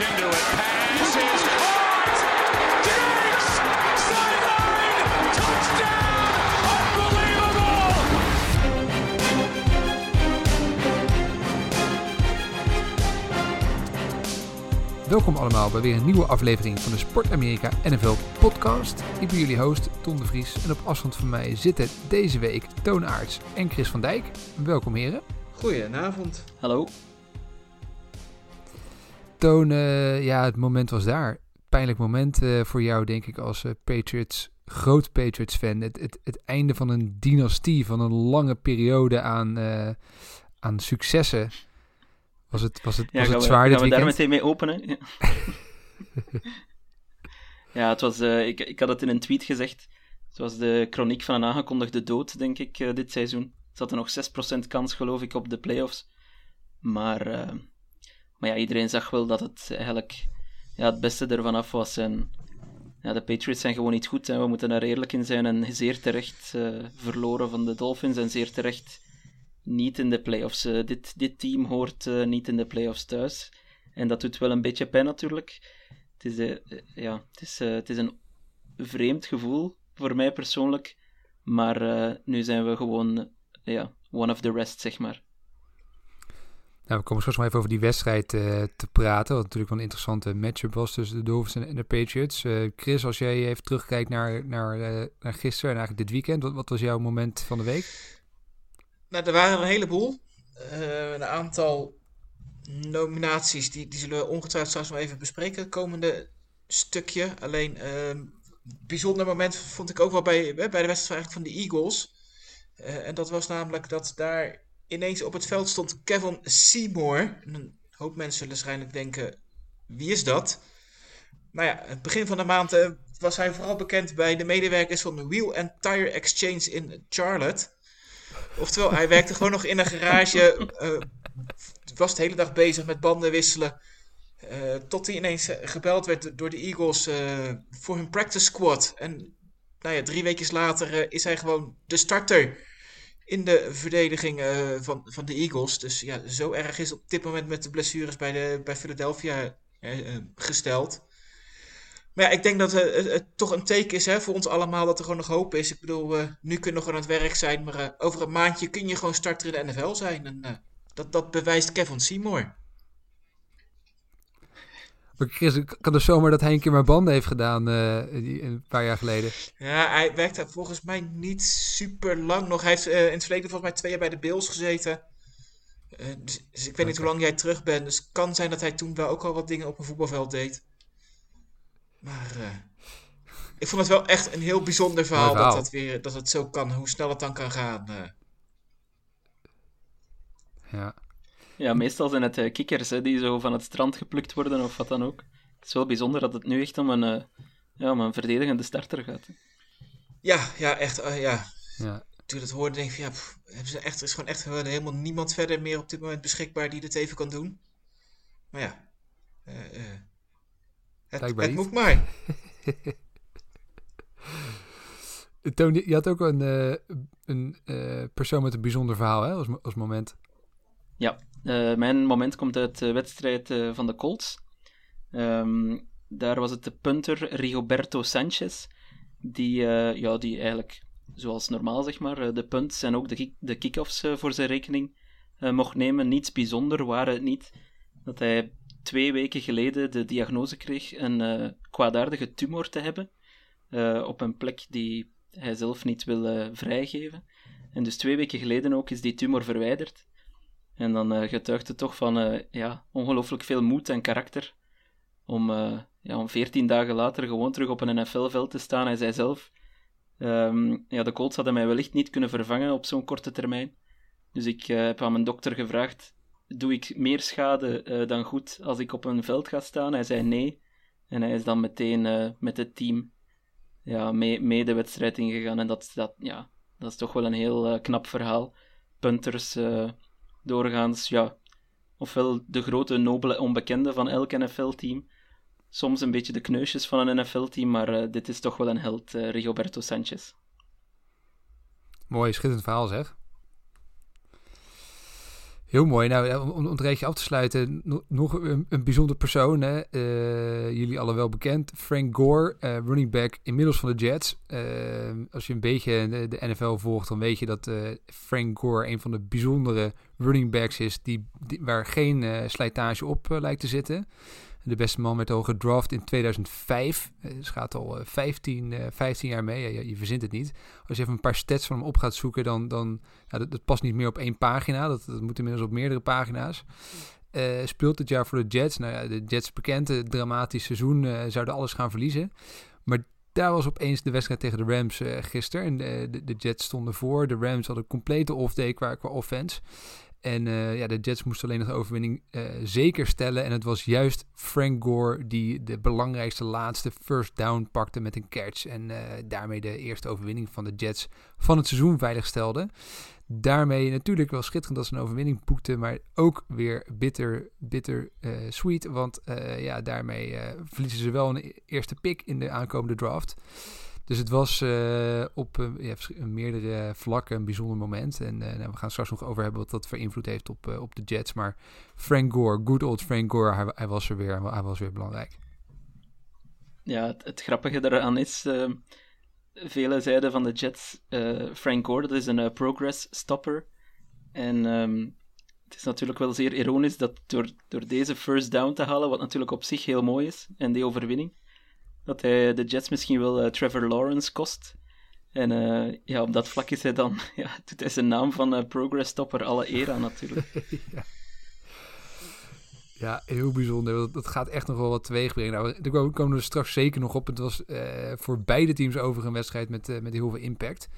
into it. Pass is caught. Diggs! Sideline! Touchdown! Unbelievable! Welkom allemaal bij weer een nieuwe aflevering van de Sport Amerika NFL podcast. Ik ben jullie host Ton de Vries en op afstand van mij zitten deze week Toon Aarts en Chris van Dijk. Welkom heren. Goedenavond. Hallo. Ja het moment was daar. Pijnlijk moment eh, voor jou denk ik als eh, Patriots, groot Patriots fan. Het, het, het einde van een dynastie, van een lange periode aan, eh, aan successen. Was het, was het, was gaan het we, zwaar dit gaan we daar weekend? meteen mee openen? Ja, ja het was, ik, ik had het in een tweet gezegd. Het was de chroniek van een aangekondigde dood, denk ik, dit seizoen. Ze hadden nog 6% kans, geloof ik, op de playoffs. Maar, maar ja, iedereen zag wel dat het eigenlijk ja, het beste ervan af was. En ja, de Patriots zijn gewoon niet goed. Hè. We moeten daar eerlijk in zijn. En zeer terecht eh, verloren van de Dolphins. En zeer terecht niet in de playoffs. Eh, dit, dit team hoort eh, niet in de playoffs thuis. En dat doet wel een beetje pijn natuurlijk. Het is, ja, het is, het is een vreemd gevoel voor mij persoonlijk. Maar nu zijn we gewoon ja, one of the rest, zeg maar. Nou, we komen straks nog even over die wedstrijd eh, te praten. Wat natuurlijk wel een interessante matchup was tussen de Dolphins en, de Patriots. Eh, Chris, als jij even terugkijkt naar, naar, eh, naar gisteren en eigenlijk dit weekend, wat, wat was jouw moment van de week? Nou, er waren een heleboel. Een aantal nominaties, die, die zullen we ongetwijfeld straks nog even bespreken. Komende stukje. Alleen, ehm bijzonder moment vond ik ook wel bij, bij de wedstrijd van de Eagles. En dat was namelijk dat daar ineens op het veld stond Kevin Seymour. En een hoop mensen zullen waarschijnlijk denken, wie is dat? Nou ja, het begin van de maand eh, was hij vooral bekend bij de medewerkers van de Wheel and Tire Exchange in Charlotte. Oftewel, hij werkte gewoon nog in een garage. eh, was de hele dag bezig met banden wisselen. eh, tot hij ineens gebeld werd door de Eagles voor hun practice squad. En nou ja, drie weken later is hij gewoon de starter in de verdediging eh, van, van de Eagles. Dus ja, zo erg is op dit moment met de blessures bij, de, bij Philadelphia eh, eh, gesteld. Maar ja, ik denk dat het, toch een teken is hè, voor ons allemaal dat er gewoon nog hoop is. Ik bedoel, nu kun je nog aan het werk zijn, maar over een maandje kun je gewoon starter in de NFL zijn. En dat, dat bewijst Kevin Seymour. Ik kan dus zomaar dat hij een keer mijn banden heeft gedaan eh, die, een paar jaar geleden. Ja, hij werkte volgens mij niet super lang nog. Hij heeft eh, in het verleden volgens mij twee jaar bij de Bills gezeten. Eh, dus, dus ik weet niet hoe lang jij terug bent. Dus het kan zijn dat hij toen wel ook al wat dingen op een voetbalveld deed. Maar ik vond het wel echt een heel bijzonder verhaal. Dat, dat, weer, dat het zo kan, hoe snel het dan kan gaan. Ja. Ja, meestal zijn het eh, kikkers hè, die zo van het strand geplukt worden of wat dan ook. Het is wel bijzonder dat het nu echt om een, eh, ja, om een verdedigende starter gaat. hè. Ja, ja, echt. eh, ja. ja. Toen ik dat hoorde, denk ik van ja, pff, hebben ze echt, er is gewoon echt helemaal niemand verder meer op dit moment beschikbaar die dit even kan doen. Maar ja, eh, eh, het, het moet maar. Toon, je had ook een, eh, een persoon met een bijzonder verhaal hè, als, als moment. Ja, eh, mijn moment komt uit de wedstrijd eh, van de Colts. Ehm, daar was het de punter Rigoberto Sanchez, die, eh, ja, die eigenlijk, zoals normaal zeg maar, de punts en ook de, kick- de kick-offs voor zijn rekening mocht nemen. Niets bijzonder waren het niet dat hij twee weken geleden de diagnose kreeg een kwaadaardige tumor te hebben op een plek die hij zelf niet wil vrijgeven. En dus twee weken geleden ook is die tumor verwijderd. En dan eh, getuigt het toch van eh, ja, ongelooflijk veel moed en karakter om, eh, ja, om 14 dagen later gewoon terug op een NFL-veld te staan. Hij zei zelf, ehm, ja, de Colts hadden mij wellicht niet kunnen vervangen op zo'n korte termijn. Dus ik heb aan mijn dokter gevraagd, doe ik meer schade dan goed als ik op een veld ga staan? Hij zei nee. En hij is dan meteen met het team ja, mee, de wedstrijd ingegaan. En dat, dat, ja, dat is toch wel een heel knap verhaal. Punters doorgaans, ja, ofwel de grote nobele onbekende van elk NFL-team, soms een beetje de kneusjes van een NFL-team, maar eh, dit is toch wel een held, eh, Rigoberto Sanchez. Mooi, schitterend verhaal zeg. Heel mooi. Nou, om, om het rijtje af te sluiten, nog een, bijzonder persoon. Hè? Uh, jullie alle wel bekend. Frank Gore, uh, running back inmiddels van de Jets. Uh, als je een beetje de, de, NFL volgt, dan weet je dat Frank Gore een van de bijzondere running backs is die, die waar geen slijtage op lijkt te zitten. De beste man werd al gedraft in 2005. Dus gaat al 15, 15 jaar mee. Je, je, verzint het niet. Als je even een paar stats van hem op gaat zoeken, dan, dan ja, dat, past niet meer op één pagina. Dat, dat moet inmiddels op meerdere pagina's. Uh, speelt dit jaar voor de Jets. Nou ja, de Jets bekend, dramatisch seizoen, zouden alles gaan verliezen. Maar daar was opeens de wedstrijd tegen de Rams uh, gisteren. En de, de, de, Jets stonden voor. De Rams hadden een complete off-day qua, qua offense. En uh, ja, de Jets moesten alleen nog de overwinning uh, zeker stellen. En het was juist Frank Gore die de belangrijkste laatste first down pakte met een catch. En uh, daarmee de eerste overwinning van de Jets van het seizoen veiligstelde. Daarmee natuurlijk wel schitterend dat ze een overwinning boekten. Maar ook weer bitter, bitter sweet. Want ja, daarmee verliezen ze wel een eerste pick in de aankomende draft. Dus het was uh, op uh, ja, meerdere vlakken een bijzonder moment. En nou, we gaan straks nog over hebben wat dat voor invloed heeft op, op de Jets. Maar Frank Gore, good old Frank Gore, hij, hij was er weer. Hij was weer belangrijk. Ja, het, grappige eraan is, vele zeiden van de Jets, Frank Gore, dat is een progress stopper. En um, het is natuurlijk wel zeer ironisch dat door, door deze first down te halen, wat natuurlijk op zich heel mooi is, en die overwinning, dat hij de Jets misschien wel uh, Trevor Lawrence kost. En uh, ja, op dat vlak is hij dan, ja, doet hij zijn naam van uh, Progress Topper alle eer aan natuurlijk. ja. heel bijzonder. Dat gaat echt nog wel wat teweeg brengen. Nou, komen we straks zeker nog op. Het was voor beide teams over een wedstrijd met, met heel veel impact.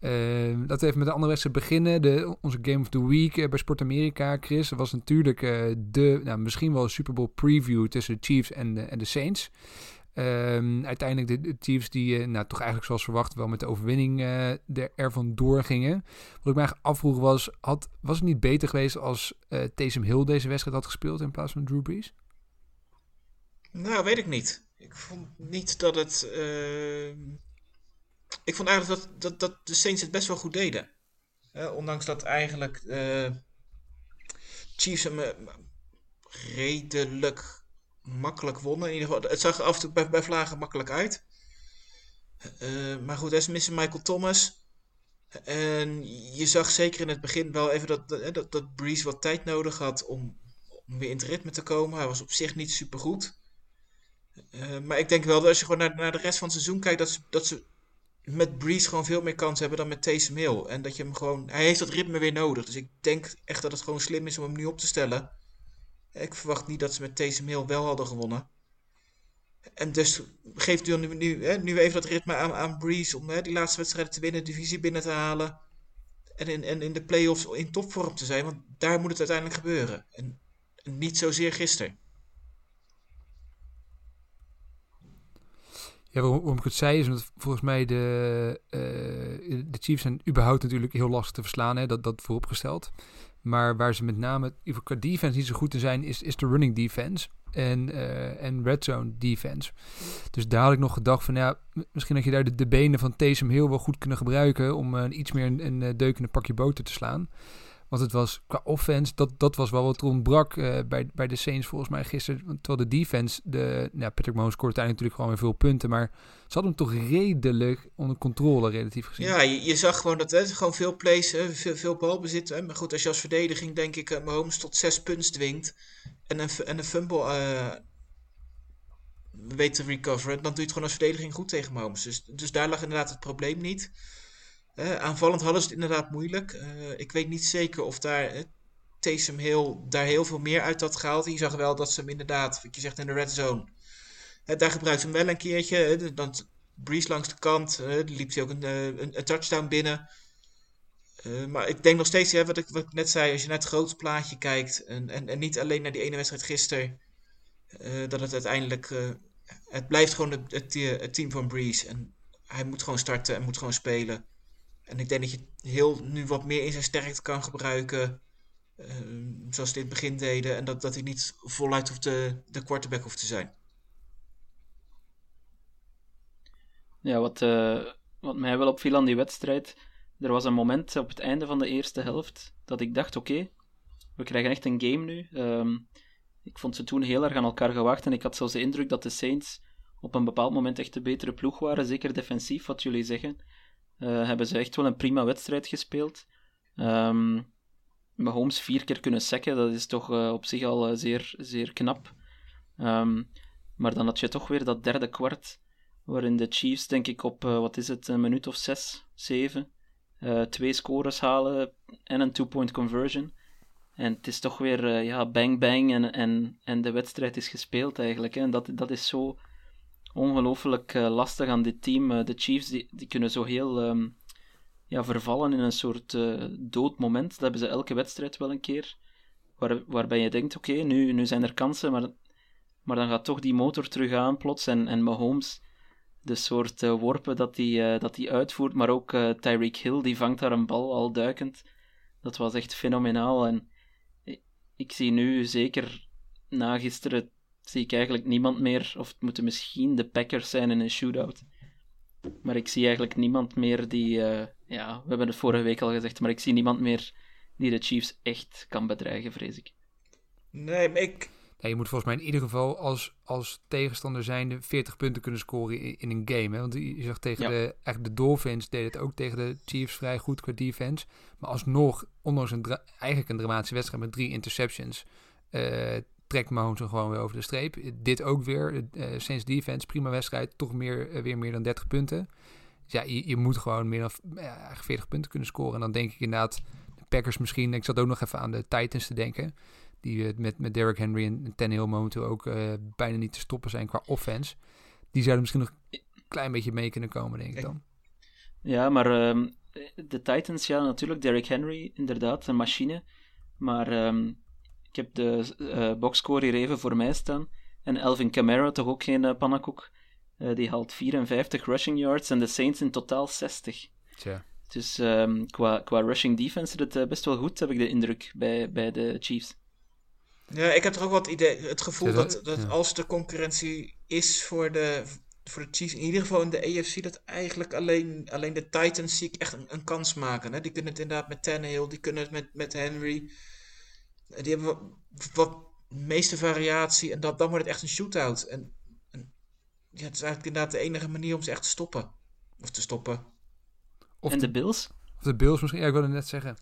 Uh, laten we even met de andere wedstrijd beginnen. De, onze Game of the Week bij Sport Amerika, Chris, was natuurlijk de, nou, misschien wel een Super Bowl preview tussen de Chiefs en en de Saints. Um, uiteindelijk de, Chiefs die, uh, nou toch eigenlijk zoals verwacht wel met de overwinning uh, er, ervan doorgingen. Wat ik eigenlijk afvroeg was, had, was het niet beter geweest als uh, Taysom Hill deze wedstrijd had gespeeld in plaats van Drew Brees? Nou, weet ik niet. Ik vond niet dat het... ik vond eigenlijk dat, dat, dat de Saints het best wel goed deden. ondanks dat eigenlijk Chiefs hem redelijk makkelijk wonnen. In ieder geval, het zag af en toe bij, bij Vlagen makkelijk uit. Uh, maar goed, is missen Michael Thomas. En je zag zeker in het begin wel even dat, dat, dat Breeze wat tijd nodig had om, weer in het ritme te komen. Hij was op zich niet super goed. Uh, maar ik denk wel dat als je gewoon naar, naar de rest van het seizoen kijkt, dat ze, dat ze met Breeze gewoon veel meer kans hebben dan met Taysom Hill. En dat je hem gewoon. Hij heeft dat ritme weer nodig. Dus ik denk echt dat het gewoon slim is om hem nu op te stellen. Ik verwacht niet dat ze met Taysom Hill wel hadden gewonnen. En dus geeft u nu, nu, hè, nu even dat ritme aan, aan Breeze om hè, die laatste wedstrijden te winnen, divisie binnen te halen. En in, en in de playoffs in topvorm te zijn, want daar moet het uiteindelijk gebeuren. En, niet zozeer gisteren. Ja, waarom, ik het zei is omdat volgens mij de, uh, de Chiefs zijn überhaupt natuurlijk heel lastig te verslaan. Hè, dat, dat vooropgesteld. Maar waar ze met name qua defense niet zo goed te zijn, is, is de running defense. En, uh, en red zone defense. Dus daar had ik nog gedacht van ja, misschien dat je daar de, de benen van Taysom heel wel goed kunnen gebruiken om uh, iets meer een, een, een deuk in een pakje boter te slaan. Want het was qua offense, dat, dat was wel wat ontbrak uh, bij, bij de Saints volgens mij gisteren. Terwijl de defense, de, nou, Patrick Mahomes scoort uiteindelijk natuurlijk gewoon weer veel punten. Maar ze hadden hem toch redelijk onder controle, relatief gezien. Ja, je, zag gewoon dat het gewoon veel plays, veel, veel balbezit. Maar goed, als je als verdediging denk ik uh, Mahomes tot zes punten dwingt. En een, en een fumble uh, weet te recoveren. Dan doe je het gewoon als verdediging goed tegen Mahomes. Dus, dus daar lag inderdaad het probleem niet. Uh, aanvallend hadden ze het inderdaad moeilijk. Uh, ik weet niet zeker of daar uh, Taysom Hill daar heel veel meer uit had gehaald. Je zag wel dat ze hem inderdaad, wat je zegt, in de red zone. daar gebruikte hem wel een keertje. dan Breeze langs de kant. liep hij ook een, een, touchdown binnen. maar ik denk nog steeds, wat, ik, wat ik net zei, als je naar het grote plaatje kijkt. En, en, niet alleen naar die ene wedstrijd gisteren. dat het uiteindelijk. het blijft gewoon het, het, het team van Breeze. En hij moet gewoon starten en moet gewoon spelen. En ik denk dat je heel nu wat meer in zijn sterkte kan gebruiken. Uh, zoals dit begin deden. En dat, dat hij niet voluit hoeft te, de quarterback hoeft te zijn. Ja, wat, uh, wat mij wel opviel aan die wedstrijd. Er was een moment op het einde van de eerste helft dat ik dacht: oké, we krijgen echt een game nu. Ehm, ik vond ze toen heel erg aan elkaar gewacht en ik had zelfs de indruk dat de Saints op een bepaald moment echt de betere ploeg waren, zeker defensief, wat jullie zeggen. Uh, hebben ze echt wel een prima wedstrijd gespeeld. Um, Mahomes vier keer kunnen sacken, dat is toch uh, op zich al uh, zeer, zeer knap. Um, maar dan had je toch weer dat derde kwart, waarin de Chiefs, denk ik, op, wat is het, een minuut of zes, zeven, twee scores halen en een two-point conversion. En het is toch weer ja, bang bang en, en, en de wedstrijd is gespeeld eigenlijk. Hè. En dat, dat is zo ongelooflijk uh, lastig aan dit team. Uh, de Chiefs die, kunnen zo heel um, ja, vervallen in een soort uh, dood moment. Dat hebben ze elke wedstrijd wel een keer. Waar, waarbij je denkt, oké, nu, nu zijn er kansen, maar, maar dan gaat toch die motor terug aan plots. En, en Mahomes, de soort worpen dat hij dat uitvoert, maar ook Tyreek Hill, die vangt daar een bal al duikend. Dat was echt fenomenaal. En ik zie nu zeker na gisteren zie ik eigenlijk niemand meer, of het moeten misschien de Packers zijn in een shootout. Maar ik zie eigenlijk niemand meer die, uh, ja, we hebben het vorige week al gezegd, maar ik zie niemand meer die de Chiefs echt kan bedreigen, vrees ik. Nee, maar ik... Ja, je moet volgens mij in ieder geval als, als tegenstander zijnde 40 punten kunnen scoren in, in een game. Hè? Want je zag tegen ja. de, eigenlijk de Dolphins deed het ook tegen de Chiefs vrij goed qua defense. Maar alsnog, ondanks een eigenlijk een dramatische wedstrijd met drie interceptions... Uh, trekt Mahomes gewoon weer over de streep. Dit ook weer. Uh, Saints defense, prima wedstrijd. Toch meer, uh, weer meer dan 30 punten. Dus ja, je, moet gewoon meer dan uh, 40 punten kunnen scoren. En dan denk ik inderdaad, de Packers misschien. Ik zat ook nog even aan de Titans te denken. Die met, met Derrick Henry en Tannehill momenteel ook eh, bijna niet te stoppen zijn qua offense. Die zouden misschien nog een klein beetje mee kunnen komen, denk ik dan. Ja, maar um, de Titans, ja, natuurlijk. Derrick Henry, inderdaad, een machine. Maar ik heb de uh, boxscore hier even voor mij staan. En Elvin Kamara, toch ook geen uh, pannenkoek. Uh, die haalt 54 rushing yards en de Saints in totaal 60. Tja. Dus um, qua, qua rushing defense is het best wel goed, heb ik de indruk, bij, bij de Chiefs. Ja, ik heb toch ook wat idee, het gevoel dat, dat ja. als de concurrentie is voor de, voor de Chiefs, in ieder geval in de AFC, dat eigenlijk alleen, alleen de Titans zie ik echt een, een kans maken. Hè? Die kunnen het inderdaad met Tannehill, die kunnen het met, met Henry. Die hebben wat, wat meeste variatie en dat, dan wordt het echt een shootout. En, en ja, het is eigenlijk inderdaad de enige manier om ze echt te stoppen. Of te stoppen. Of en de, de Bills? Of de Bills misschien, ja, ik wilde net zeggen.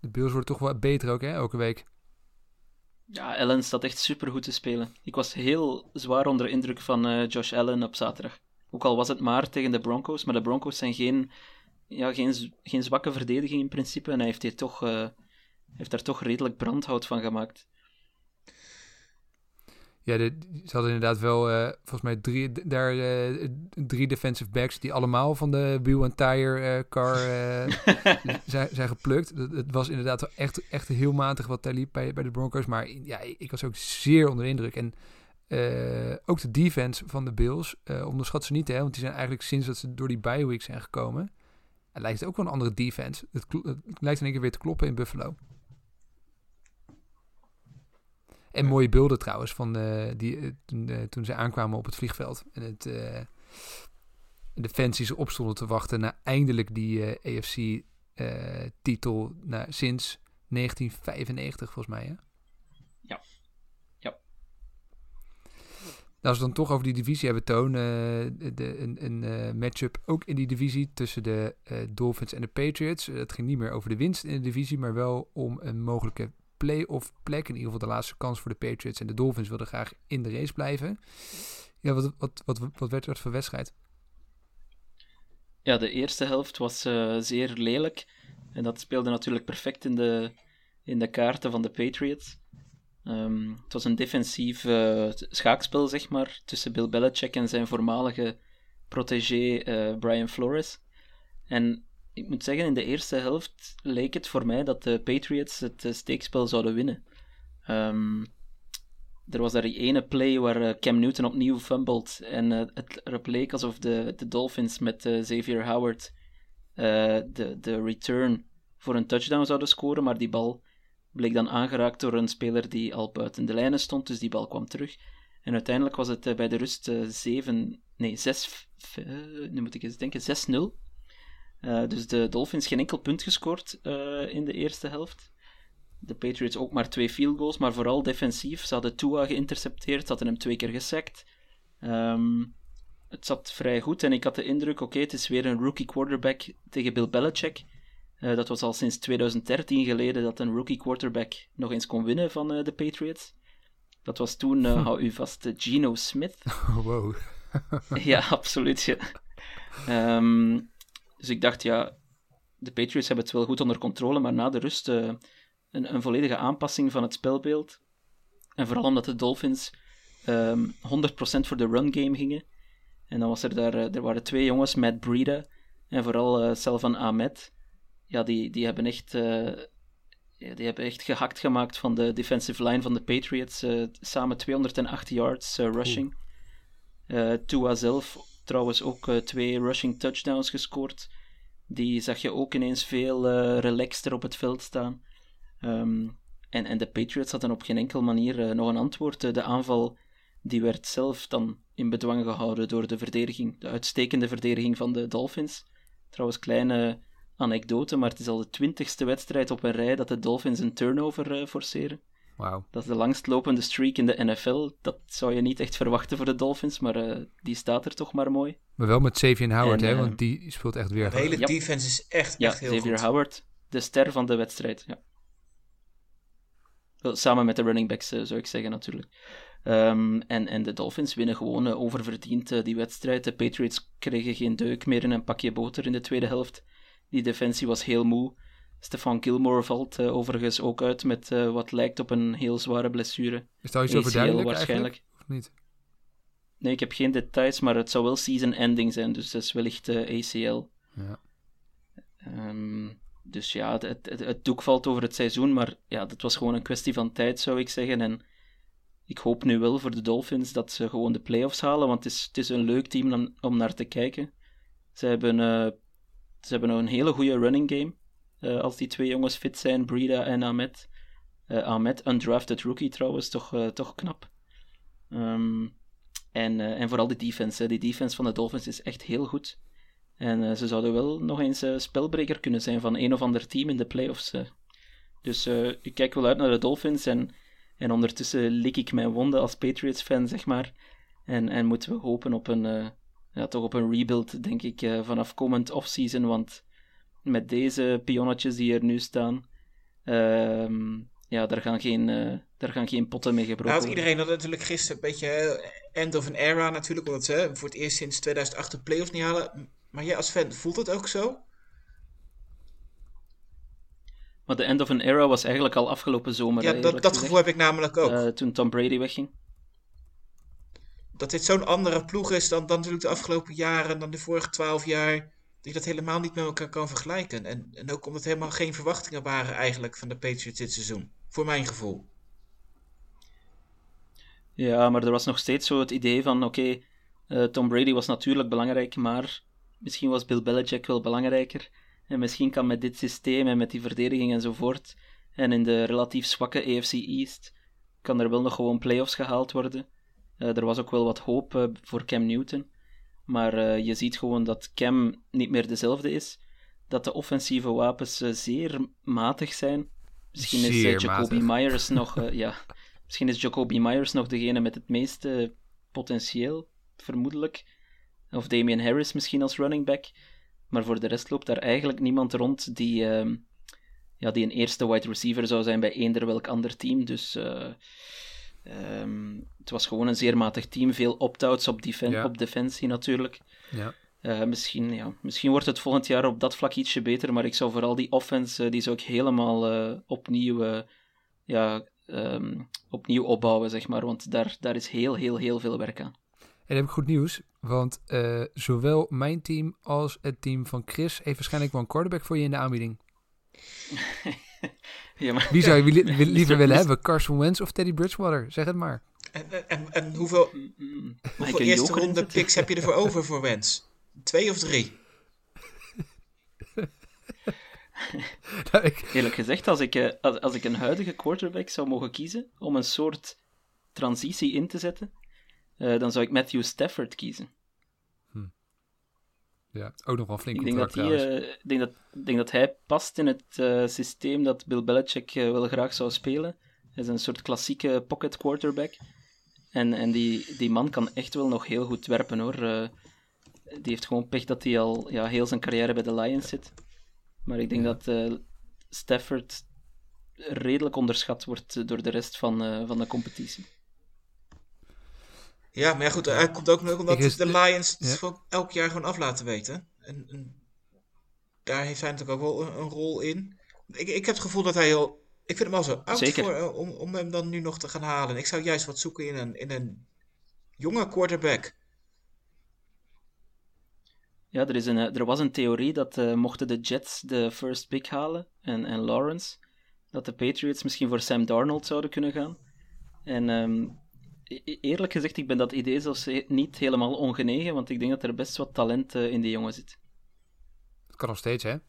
De Bills worden toch wel beter ook, hè, elke week. Ja, Allen staat echt super goed te spelen. Ik was heel zwaar onder de indruk van uh, Josh Allen op zaterdag. Ook al was het maar tegen de Broncos, maar de Broncos zijn geen, ja, geen, geen zwakke verdediging in principe. En hij heeft hier toch uh, heeft daar toch redelijk brandhout van gemaakt. Ja, de, ze hadden inderdaad wel uh, volgens mij drie, daar, uh, drie defensive backs die allemaal van de Wheel and Tire uh, car zijn, zijn geplukt. Het was inderdaad echt, echt heel matig wat daar liep bij, bij de Broncos. Maar ja, ik was ook zeer onder de indruk. En ook de defense van de Bills onderschat ze niet, hè, want die zijn eigenlijk sinds dat ze door die bye week zijn gekomen. Het lijkt ook wel een andere defense. Het, het lijkt in één keer weer te kloppen in Buffalo. En mooie beelden trouwens van uh, die, uh, toen, uh, toen ze aankwamen op het vliegveld. En het, de fans die ze opstonden te wachten naar eindelijk die AFC-titel sinds 1995 volgens mij. Hè? Ja. ja. Nou, als we dan toch over die divisie hebben, Toon. de, een een matchup ook in die divisie tussen de Dolphins en de Patriots. Het ging niet meer over de winst in de divisie, maar wel om een mogelijke play-off plek. In ieder geval de laatste kans voor de Patriots. En de Dolphins wilden graag in de race blijven. Ja, wat, wat, wat, wat werd dat voor wedstrijd? Ja, de eerste helft was uh, zeer lelijk. En dat speelde natuurlijk perfect in de, in de kaarten van de Patriots. Um, het was een defensief uh, schaakspel, zeg maar, tussen Bill Belichick en zijn voormalige protégé uh, Brian Flores. En ik moet zeggen, in de eerste helft leek het voor mij dat de Patriots het uh, steekspel zouden winnen. Um, er was daar die ene play waar uh, Cam Newton opnieuw fumbled en uh, het erop leek alsof de, de Dolphins met Xavier Howard de, de return voor een touchdown zouden scoren, maar die bal bleek dan aangeraakt door een speler die al buiten de lijnen stond, dus die bal kwam terug. En uiteindelijk was het bij de rust 7, nee 6, nu moet ik eens denken, 6-0 uh, dus de Dolphins geen enkel punt gescoord uh, in de eerste helft. de Patriots ook maar twee field goals, maar vooral defensief. Ze hadden Tua geïntercepteerd, ze hadden hem twee keer gesackt. Ehm, het zat vrij goed en ik had de indruk, oké, het is weer een rookie quarterback tegen Bill Belichick. Uh, dat was al sinds 2013 geleden dat een rookie quarterback nog eens kon winnen van uh, de Patriots. Dat was toen, uh, hou u vast, Geno Smith. Wow. ja, absoluut. Ja. Um, dus ik dacht, ja, de Patriots hebben het wel goed onder controle, maar na de rust een, een, volledige aanpassing van het spelbeeld. En vooral omdat de Dolphins um, 100% voor de run game gingen. En dan was er daar, er waren twee jongens, Matt Breida en vooral uh, Selvan Ahmed. Ja, die, die hebben echt uh, die hebben echt gehakt gemaakt van de defensive line van de Patriots. Uh, samen 208 yards rushing. Tua zelf trouwens ook twee rushing touchdowns gescoord. Die zag je ook ineens veel relaxter op het veld staan. Um, en, en de Patriots hadden op geen enkele manier nog een antwoord. de aanval die werd zelf dan in bedwang gehouden door de verdediging, de uitstekende verdediging van de Dolphins. Trouwens, kleine anekdote, maar het is al de twintigste wedstrijd op een rij dat de Dolphins een turnover uh, forceren. Wow. Dat is de langstlopende streak in de NFL. Dat zou je niet echt verwachten voor de Dolphins, maar uh, die staat er toch maar mooi. Maar wel met Xavier Howard, en, hè, uh, want die speelt echt weer. De hele ja. defense is echt, ja, echt heel Xavier goed. Howard, de ster van de wedstrijd. Ja. Samen met de running backs, zou ik zeggen natuurlijk. Um, en, en de Dolphins winnen gewoon uh, oververdiend uh, die wedstrijd. De Patriots kregen geen deuk meer in een pakje boter in de tweede helft. Die defensie was heel moe. Stefan Gilmore valt uh, overigens ook uit met wat lijkt op een heel zware blessure. Is dat iets over duidelijk waarschijnlijk. Of niet? Nee, ik heb geen details, maar het zou wel season ending zijn, dus dat is wellicht ACL. Ja. Um, dus ja, het, het, het doek valt over het seizoen, maar ja, dat was gewoon een kwestie van tijd, zou ik zeggen. En ik hoop nu wel voor de Dolphins dat ze gewoon de playoffs halen, want het is, het is een leuk team om, om naar te kijken. Ze hebben, uh, ze hebben een hele goede running game. Uh, als die twee jongens fit zijn, Brida en Ahmed. Uh, Ahmed, undrafted rookie trouwens, toch, toch knap. Um, en, en vooral de defense. Hè. Die defense van de Dolphins is echt heel goed. En ze zouden wel nog eens spelbreker kunnen zijn van een of ander team in de playoffs. Dus ik kijk wel uit naar de Dolphins en en ondertussen lik ik mijn wonden als Patriots-fan, zeg maar. En, en moeten we hopen op een, ja, toch op een rebuild, denk ik, vanaf komend offseason. Want met deze pionnetjes die er nu staan, uh, ja, daar gaan, geen, uh, daar gaan geen potten mee gebroken nou, Iedereen had natuurlijk gisteren een beetje end of an era natuurlijk, omdat ze voor het eerst sinds 2008 de playoffs niet halen. Maar jij als fan, voelt het ook zo? Maar de end of an era was eigenlijk al afgelopen zomer. Ja, dat, dat gevoel heb ik namelijk ook. Uh, toen Tom Brady wegging. Dat dit zo'n andere ploeg is dan, dan natuurlijk de afgelopen jaren, dan de vorige twaalf jaar. Je dat helemaal niet met elkaar kan vergelijken. En, en ook omdat helemaal geen verwachtingen waren eigenlijk van de Patriots dit seizoen. Voor mijn gevoel. Ja, maar er was nog steeds zo het idee van: oké, uh, Tom Brady was natuurlijk belangrijk, maar misschien was Bill Belichick wel belangrijker. En misschien kan met dit systeem en met die verdediging enzovoort, en in de relatief zwakke AFC East, kan er wel nog gewoon playoffs gehaald worden. Uh, er was ook wel wat hoop uh, voor Cam Newton. Maar uh, je ziet gewoon dat Cam niet meer dezelfde is. Dat de offensieve wapens zeer matig zijn. Misschien zeer is Jacoby matig. Myers nog. ja, misschien is Jacoby Myers nog degene met het meeste potentieel, vermoedelijk. Of Damian Harris misschien als running back. Maar voor de rest loopt daar eigenlijk niemand rond die, uh, ja, die een eerste wide receiver zou zijn bij eender welk ander team. Dus uh, um, het was gewoon een zeer matig team. Veel opt-outs op, defen Ja. op defensie natuurlijk. Ja. Uh, misschien, ja, misschien wordt het volgend jaar op dat vlak ietsje beter, maar ik zou vooral die offense, uh, die zou ik helemaal uh, opnieuw, ja, um, opnieuw opbouwen, zeg maar. Want daar, daar is heel, heel, heel veel werk aan. En heb ik goed nieuws, want zowel mijn team als het team van Chris heeft waarschijnlijk wel een quarterback voor je in de aanbieding. ja, maar... Wie zou je li li liever willen hebben, Carson Wentz of Teddy Bridgewater? Zeg het maar. En, en, en hoeveel, Mm, hoeveel eerste ronde picks heb je ervoor over voor Wentz? Twee of drie? nou, ik... Eerlijk gezegd, als ik, uh, als, als ik een huidige quarterback zou mogen kiezen om een soort transitie in te zetten, uh, dan zou ik Matthew Stafford kiezen. Ja, ook nog wel flink Ik denk dat, trouwens. eh, ik denk, dat, ik denk dat hij past in het eh, systeem dat Bill Belichick eh, wel graag zou spelen. Hij is een soort klassieke pocket quarterback. En, en die, die man kan echt wel nog heel goed werpen hoor. Die heeft gewoon pech dat hij al ja, heel zijn carrière bij de Lions zit. Maar ik denk dat Stafford redelijk onderschat wordt door de rest van, van de competitie. Ja, maar ja, goed, hij komt ook nog omdat is- de Lions het ja. elk jaar gewoon af laten weten. En, en daar heeft hij natuurlijk ook wel een, een rol in. Ik, ik heb het gevoel dat hij heel... Ik vind hem al zo oud Zeker. voor, eh, om, om hem dan nu nog te gaan halen. Ik zou juist wat zoeken in een, in een jonge quarterback. Ja, er, is een, eh, er was een theorie dat eh, mochten de Jets de first pick halen en, en Lawrence, dat de Patriots misschien voor Sam Darnold zouden kunnen gaan. En ehm, eerlijk gezegd, ik ben dat idee zelfs niet helemaal ongenegen, want ik denk dat er best wat talent eh, in die jongen zit. Het kan nog steeds, hè? Het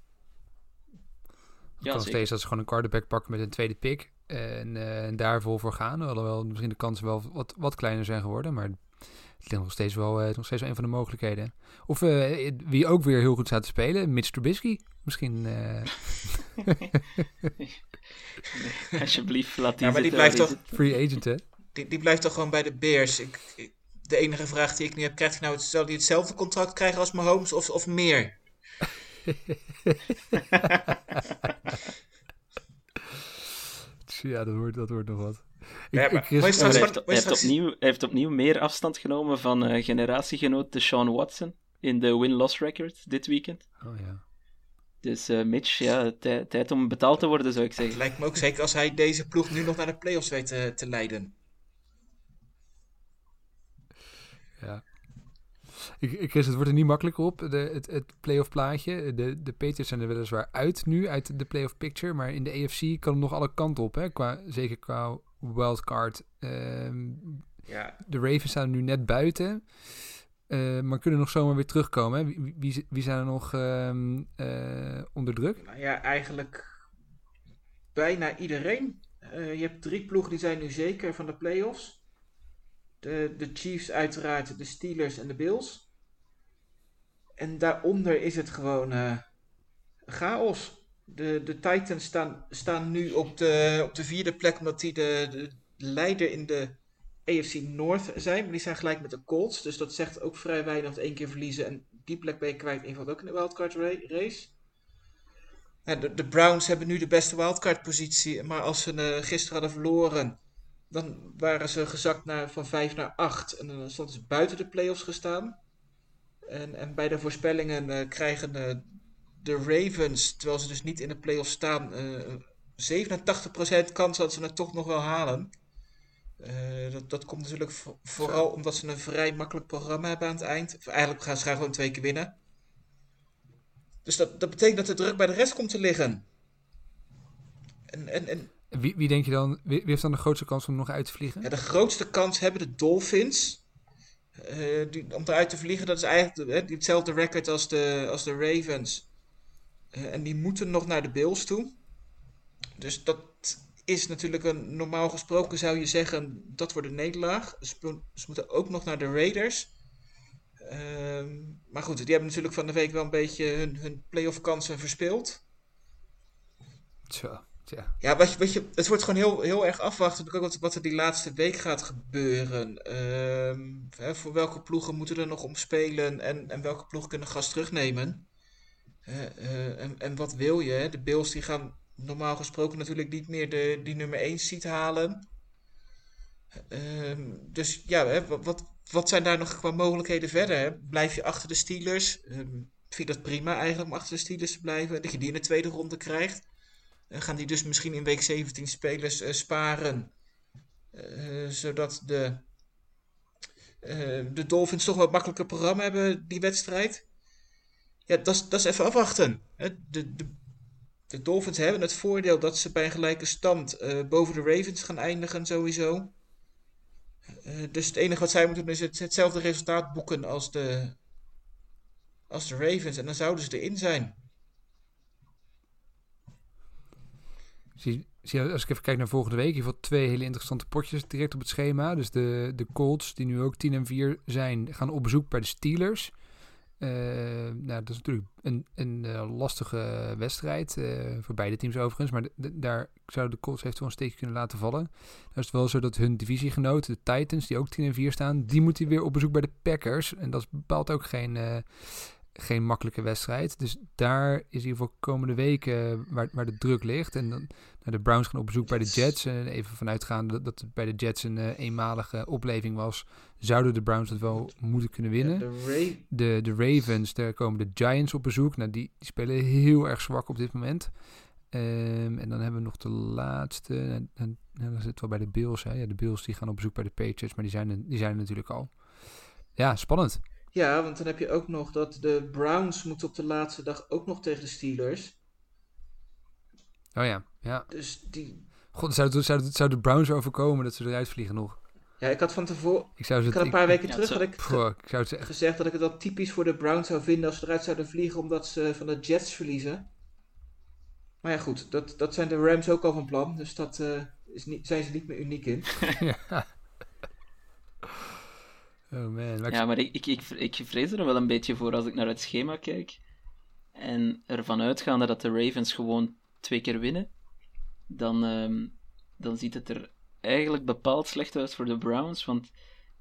Ja, kan nog steeds dat ze gewoon een quarterback pakken met een tweede pick. En, eh, en daar vol voor gaan. Alhoewel misschien de kansen wel wat, wat kleiner zijn geworden. Maar het ligt nog steeds wel, eh, nog steeds wel een van de mogelijkheden. Of eh, wie ook weer heel goed staat te spelen, Mitch Trubisky. Misschien. eh, Alsjeblieft, laat die Ja, maar die blijft toch... free agent, hè? Die, die blijft toch gewoon bij de Bears. Ik, ik- de enige vraag die ik nu heb, krijgt hij nou het, zal hij hetzelfde contract krijgen als Mahomes of, of meer? Ja, dat wordt, dat wordt nog wat. Ik, Ja, maar- ik, Chris- maar is Ja, maar straks hij, heeft, opnieuw, hij heeft opnieuw meer afstand genomen van eh, generatiegenoot Deshaun Watson in de win-loss record dit weekend. oh, ja. Dus eh, Mitch, ja, tij- tijd om betaald te worden, zou ik zeggen. Lijkt me ook zeker als hij deze ploeg nu nog naar de playoffs weet te leiden. Ja. Ik, ik, Chris, het wordt er niet makkelijker op, de, het, het playoff plaatje. De, de Patriots zijn er weliswaar uit nu, uit de playoff picture. Maar in de AFC kan het nog alle kanten op, hè? Qua, zeker qua wildcard. Ehm Ja, de Ravens staan nu net buiten. eh, maar kunnen nog zomaar weer terugkomen. Hè? Wie, wie, wie zijn er nog ehm, eh, onder druk? nou ja, eigenlijk bijna iedereen. Eh, je hebt drie ploegen die zijn nu zeker van de playoffs. De, de Chiefs uiteraard, de Steelers en de Bills. En daaronder is het gewoon eh, chaos. De, de Titans staan, staan nu op de, op de vierde plek omdat die de, de leider in de AFC North zijn. Maar die zijn gelijk met de Colts. Dus dat zegt ook vrij weinig één keer verliezen. En die plek ben je kwijt. Invalt ook in de wildcard ra- race. De, de Browns hebben nu de beste wildcard positie. Maar als ze eh, gisteren hadden verloren, dan waren ze gezakt naar, van 5 naar 8. En dan stonden ze buiten de playoffs gestaan. En, en bij de voorspellingen eh, krijgen eh, de Ravens, terwijl ze dus niet in de playoffs staan, eh 87% kans dat ze het toch nog wel halen. Eh, dat, dat komt natuurlijk vo- vooral omdat ze een vrij makkelijk programma hebben aan het eind. Of eigenlijk gaan ze gewoon twee keer winnen. Dus dat, dat betekent dat de druk bij de rest komt te liggen. En, en, en Wie, wie denk je dan, wie, wie heeft dan de grootste kans om nog uit te vliegen? ja, de grootste kans hebben de Dolphins. eh, die, om eruit te vliegen, dat is eigenlijk de- hè, die hetzelfde record als de, als de Ravens. Eh, en die moeten nog naar de Bills toe. Dus dat is natuurlijk een, normaal gesproken zou je zeggen, dat wordt een nederlaag. Ze moeten ook nog naar de Raiders. Ehm, maar goed, die hebben natuurlijk van de week wel een beetje hun, hun playoff kansen verspeeld. Tja, tja. Ja, wat wat je, het wordt gewoon heel, heel erg afwachten wat, wat er die laatste week gaat gebeuren. Ehm, voor welke ploegen moeten er nog om spelen en, en welke ploegen kunnen gas terugnemen. Eh, en, en wat wil je? De Bills die gaan normaal gesproken natuurlijk niet meer de, die nummer 1 seat halen. Ehm, dus ja, hè, wat, wat, zijn daar nog qua mogelijkheden verder? Blijf je achter de Steelers? Ehm, vind je dat prima eigenlijk om achter de Steelers te blijven? Dat je die in de tweede ronde krijgt? Gaan die dus misschien in week 17 spelers eh, sparen. eh, zodat de, eh, de Dolphins toch wat makkelijker programma hebben, die wedstrijd. Ja, dat is- even afwachten. De, de, de Dolphins hebben het voordeel dat ze bij een gelijke stand boven de Ravens gaan eindigen, sowieso. Dus het enige wat zij moeten doen is het, hetzelfde resultaat boeken als de, als de Ravens. En dan zouden ze erin zijn. Zie, zie, als ik even kijk naar volgende week, je hebt twee hele interessante potjes direct op het schema. Dus de, de Colts, die nu ook 10 en 4 zijn, gaan op bezoek bij de Steelers. Eh, nou, dat is natuurlijk een, een eh, lastige wedstrijd. eh, voor beide teams overigens. Maar daar zouden de Colts eventueel een steekje kunnen laten vallen. Dan is het wel zo dat hun divisiegenoten, de Titans, die ook 10 en 4 staan, die moeten weer op bezoek bij de Packers. En dat is bepaald ook geen, geen makkelijke wedstrijd. Dus daar is in ieder geval komende weken waar, waar de druk ligt. En dan nou, de Browns gaan op bezoek bij de. Jets. En even vanuitgaande dat, dat het bij de Jets een eh, eenmalige opleving was, zouden de Browns het wel moeten kunnen winnen. De De, de Ravens, daar komen de Giants op bezoek. Nou, die, die spelen heel erg zwak op dit moment. Ehm, en dan hebben we nog de laatste. En, en, nou, dan zit wel bij de Bills. Hè. Ja, de Bills die gaan op bezoek bij de Patriots, maar die zijn, die zijn er natuurlijk al. Ja, spannend. Ja, want dan heb je ook nog dat de Browns moeten op de laatste dag ook nog tegen de Steelers. Oh ja, ja. Dus die... God, zou, het- zou, het- zou de Browns overkomen dat ze eruit vliegen nog? Ja, ik had van tevoren... Ik zou ze Ik had een ik- paar weken Ja, terug had ik ik zou het ze echt... gezegd dat ik het wel typisch voor de Browns zou vinden als ze eruit zouden vliegen omdat ze van de Jets verliezen. Maar ja, goed, dat, dat zijn de Rams ook al van plan. Dus dat eh, is niet, zijn ze niet meer uniek in. ja. Oh man. Maar Ja, maar ik, ik, ik, ik vrees er wel een beetje voor als ik naar het schema kijk. En ervan uitgaande dat de Ravens gewoon twee keer winnen. Dan, ehm, dan ziet het er eigenlijk bepaald slecht uit voor de Browns. Want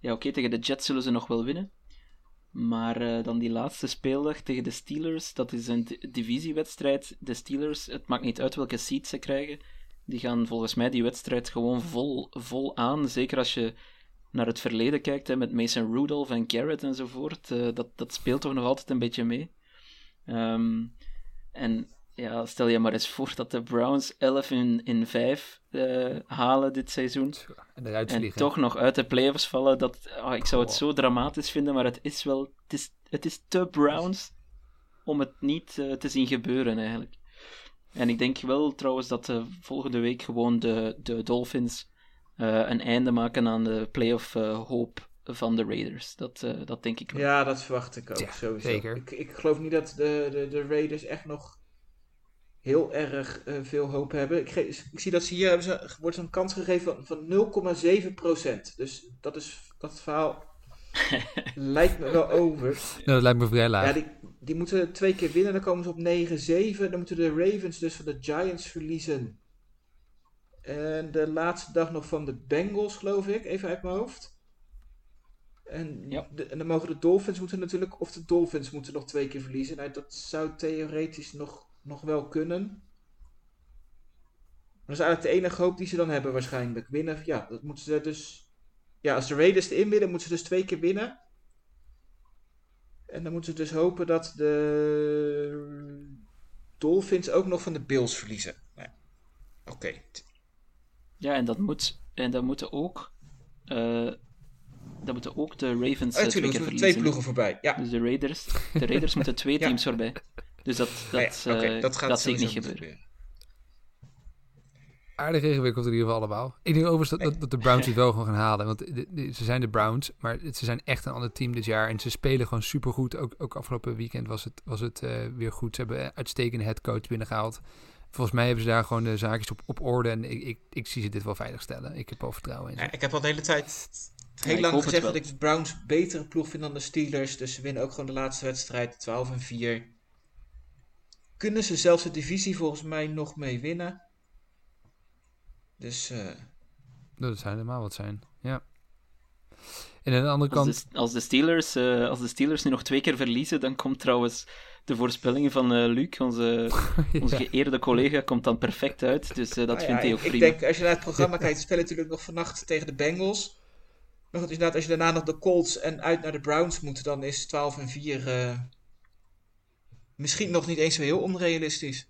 ja, oké, tegen de Jets zullen ze nog wel winnen. Maar eh, dan die laatste speeldag tegen de Steelers, dat is een di- divisiewedstrijd. De Steelers, het maakt niet uit welke seed ze krijgen. Die gaan volgens mij die wedstrijd gewoon vol, vol aan. Zeker als je naar het verleden kijkt, hè, met Mason Rudolph en Garrett enzovoort, eh, dat, dat speelt toch nog altijd een beetje mee. Ehm, en ja, stel je maar eens voor dat de Browns 11 in, in 5 eh, halen dit seizoen. en eruit En toch nog uit de playoffs vallen. Dat, ah, ik zou het Oh. zo dramatisch vinden, maar het is wel. Het is, het is te Browns om het niet eh, te zien gebeuren eigenlijk. En ik denk wel trouwens dat eh, volgende week gewoon de, de Dolphins een einde maken aan de playoff eh, hoop van de Raiders. Dat, eh, dat denk ik wel. Ja, dat verwacht ik ook Ja, sowieso. zeker. Ik, ik geloof niet dat de, de, de Raiders echt nog heel erg eh, veel hoop hebben. Ik, ge- ik zie dat ze hier hebben ze, wordt een kans gegeven van, van 0,7%. Dus dat, is, dat verhaal lijkt me wel over. Nou, dat lijkt me vrij laag. Ja, die, die moeten twee keer winnen, dan komen ze op 9-7. Dan moeten de Ravens dus van de Giants verliezen. En de laatste dag nog van de Bengals, geloof ik, even uit mijn hoofd. En, Ja. de- en dan mogen de Dolphins moeten natuurlijk, of de Dolphins moeten nog twee keer verliezen. Nou, dat zou theoretisch nog, nog wel kunnen. Maar dat is eigenlijk de enige hoop die ze dan hebben waarschijnlijk. Winnen, ja, dat moeten ze dus... Ja, als de Raiders erin winnen, moeten ze dus twee keer winnen. En dan moeten ze dus hopen dat de Dolphins ook nog van de Bills verliezen. Nou. Oké. Ja, en dat moet. En dan moeten ook. eh dan moeten ook de Ravens eh, twee er verliezen. twee ploegen voorbij. Ja, Dus de Raiders, de Raiders moeten twee Ja. teams voorbij. Dus dat, dat, ja, oké, eh, dat gaat dat zie ik niet gebeuren. Aardig ingewikkeld in ieder geval allemaal. Ik denk overigens dat, dat, dat de Browns het wel gewoon gaan halen. Want de- de- ze zijn de Browns, maar het- ze zijn echt een ander team dit jaar. En ze spelen gewoon supergoed. Ook, ook afgelopen weekend was het, was het eh, weer goed. Ze hebben een uitstekende headcoach binnengehaald. Volgens mij hebben ze daar gewoon de zaakjes op, op orde. En ik, ik, ik zie ze dit wel veilig stellen. Ik heb al vertrouwen in ze. Ja, ik heb al de hele tijd heel lang gezegd wel. dat ik de Browns betere ploeg vind dan de Steelers. Dus ze winnen ook gewoon de laatste wedstrijd 12 en 4. Kunnen ze zelfs de divisie volgens mij nog mee winnen. Dus eh, Dat zou helemaal wat zijn. Ja. En aan de andere kant... Als de, als, de Steelers, eh, als de Steelers nu nog twee keer verliezen, dan komt trouwens de voorspellingen van eh, Luc, onze, onze Ja. geëerde collega, komt dan perfect uit. Dus eh, dat ja, vindt hij ook ik, ik prima. denk als je naar het programma kijkt, ze spelen natuurlijk nog vannacht tegen de Bengals. Maar goed, inderdaad, als je daarna nog de Colts en uit naar de Browns moet, dan is 12 en 4 eh, misschien nog niet eens zo heel onrealistisch.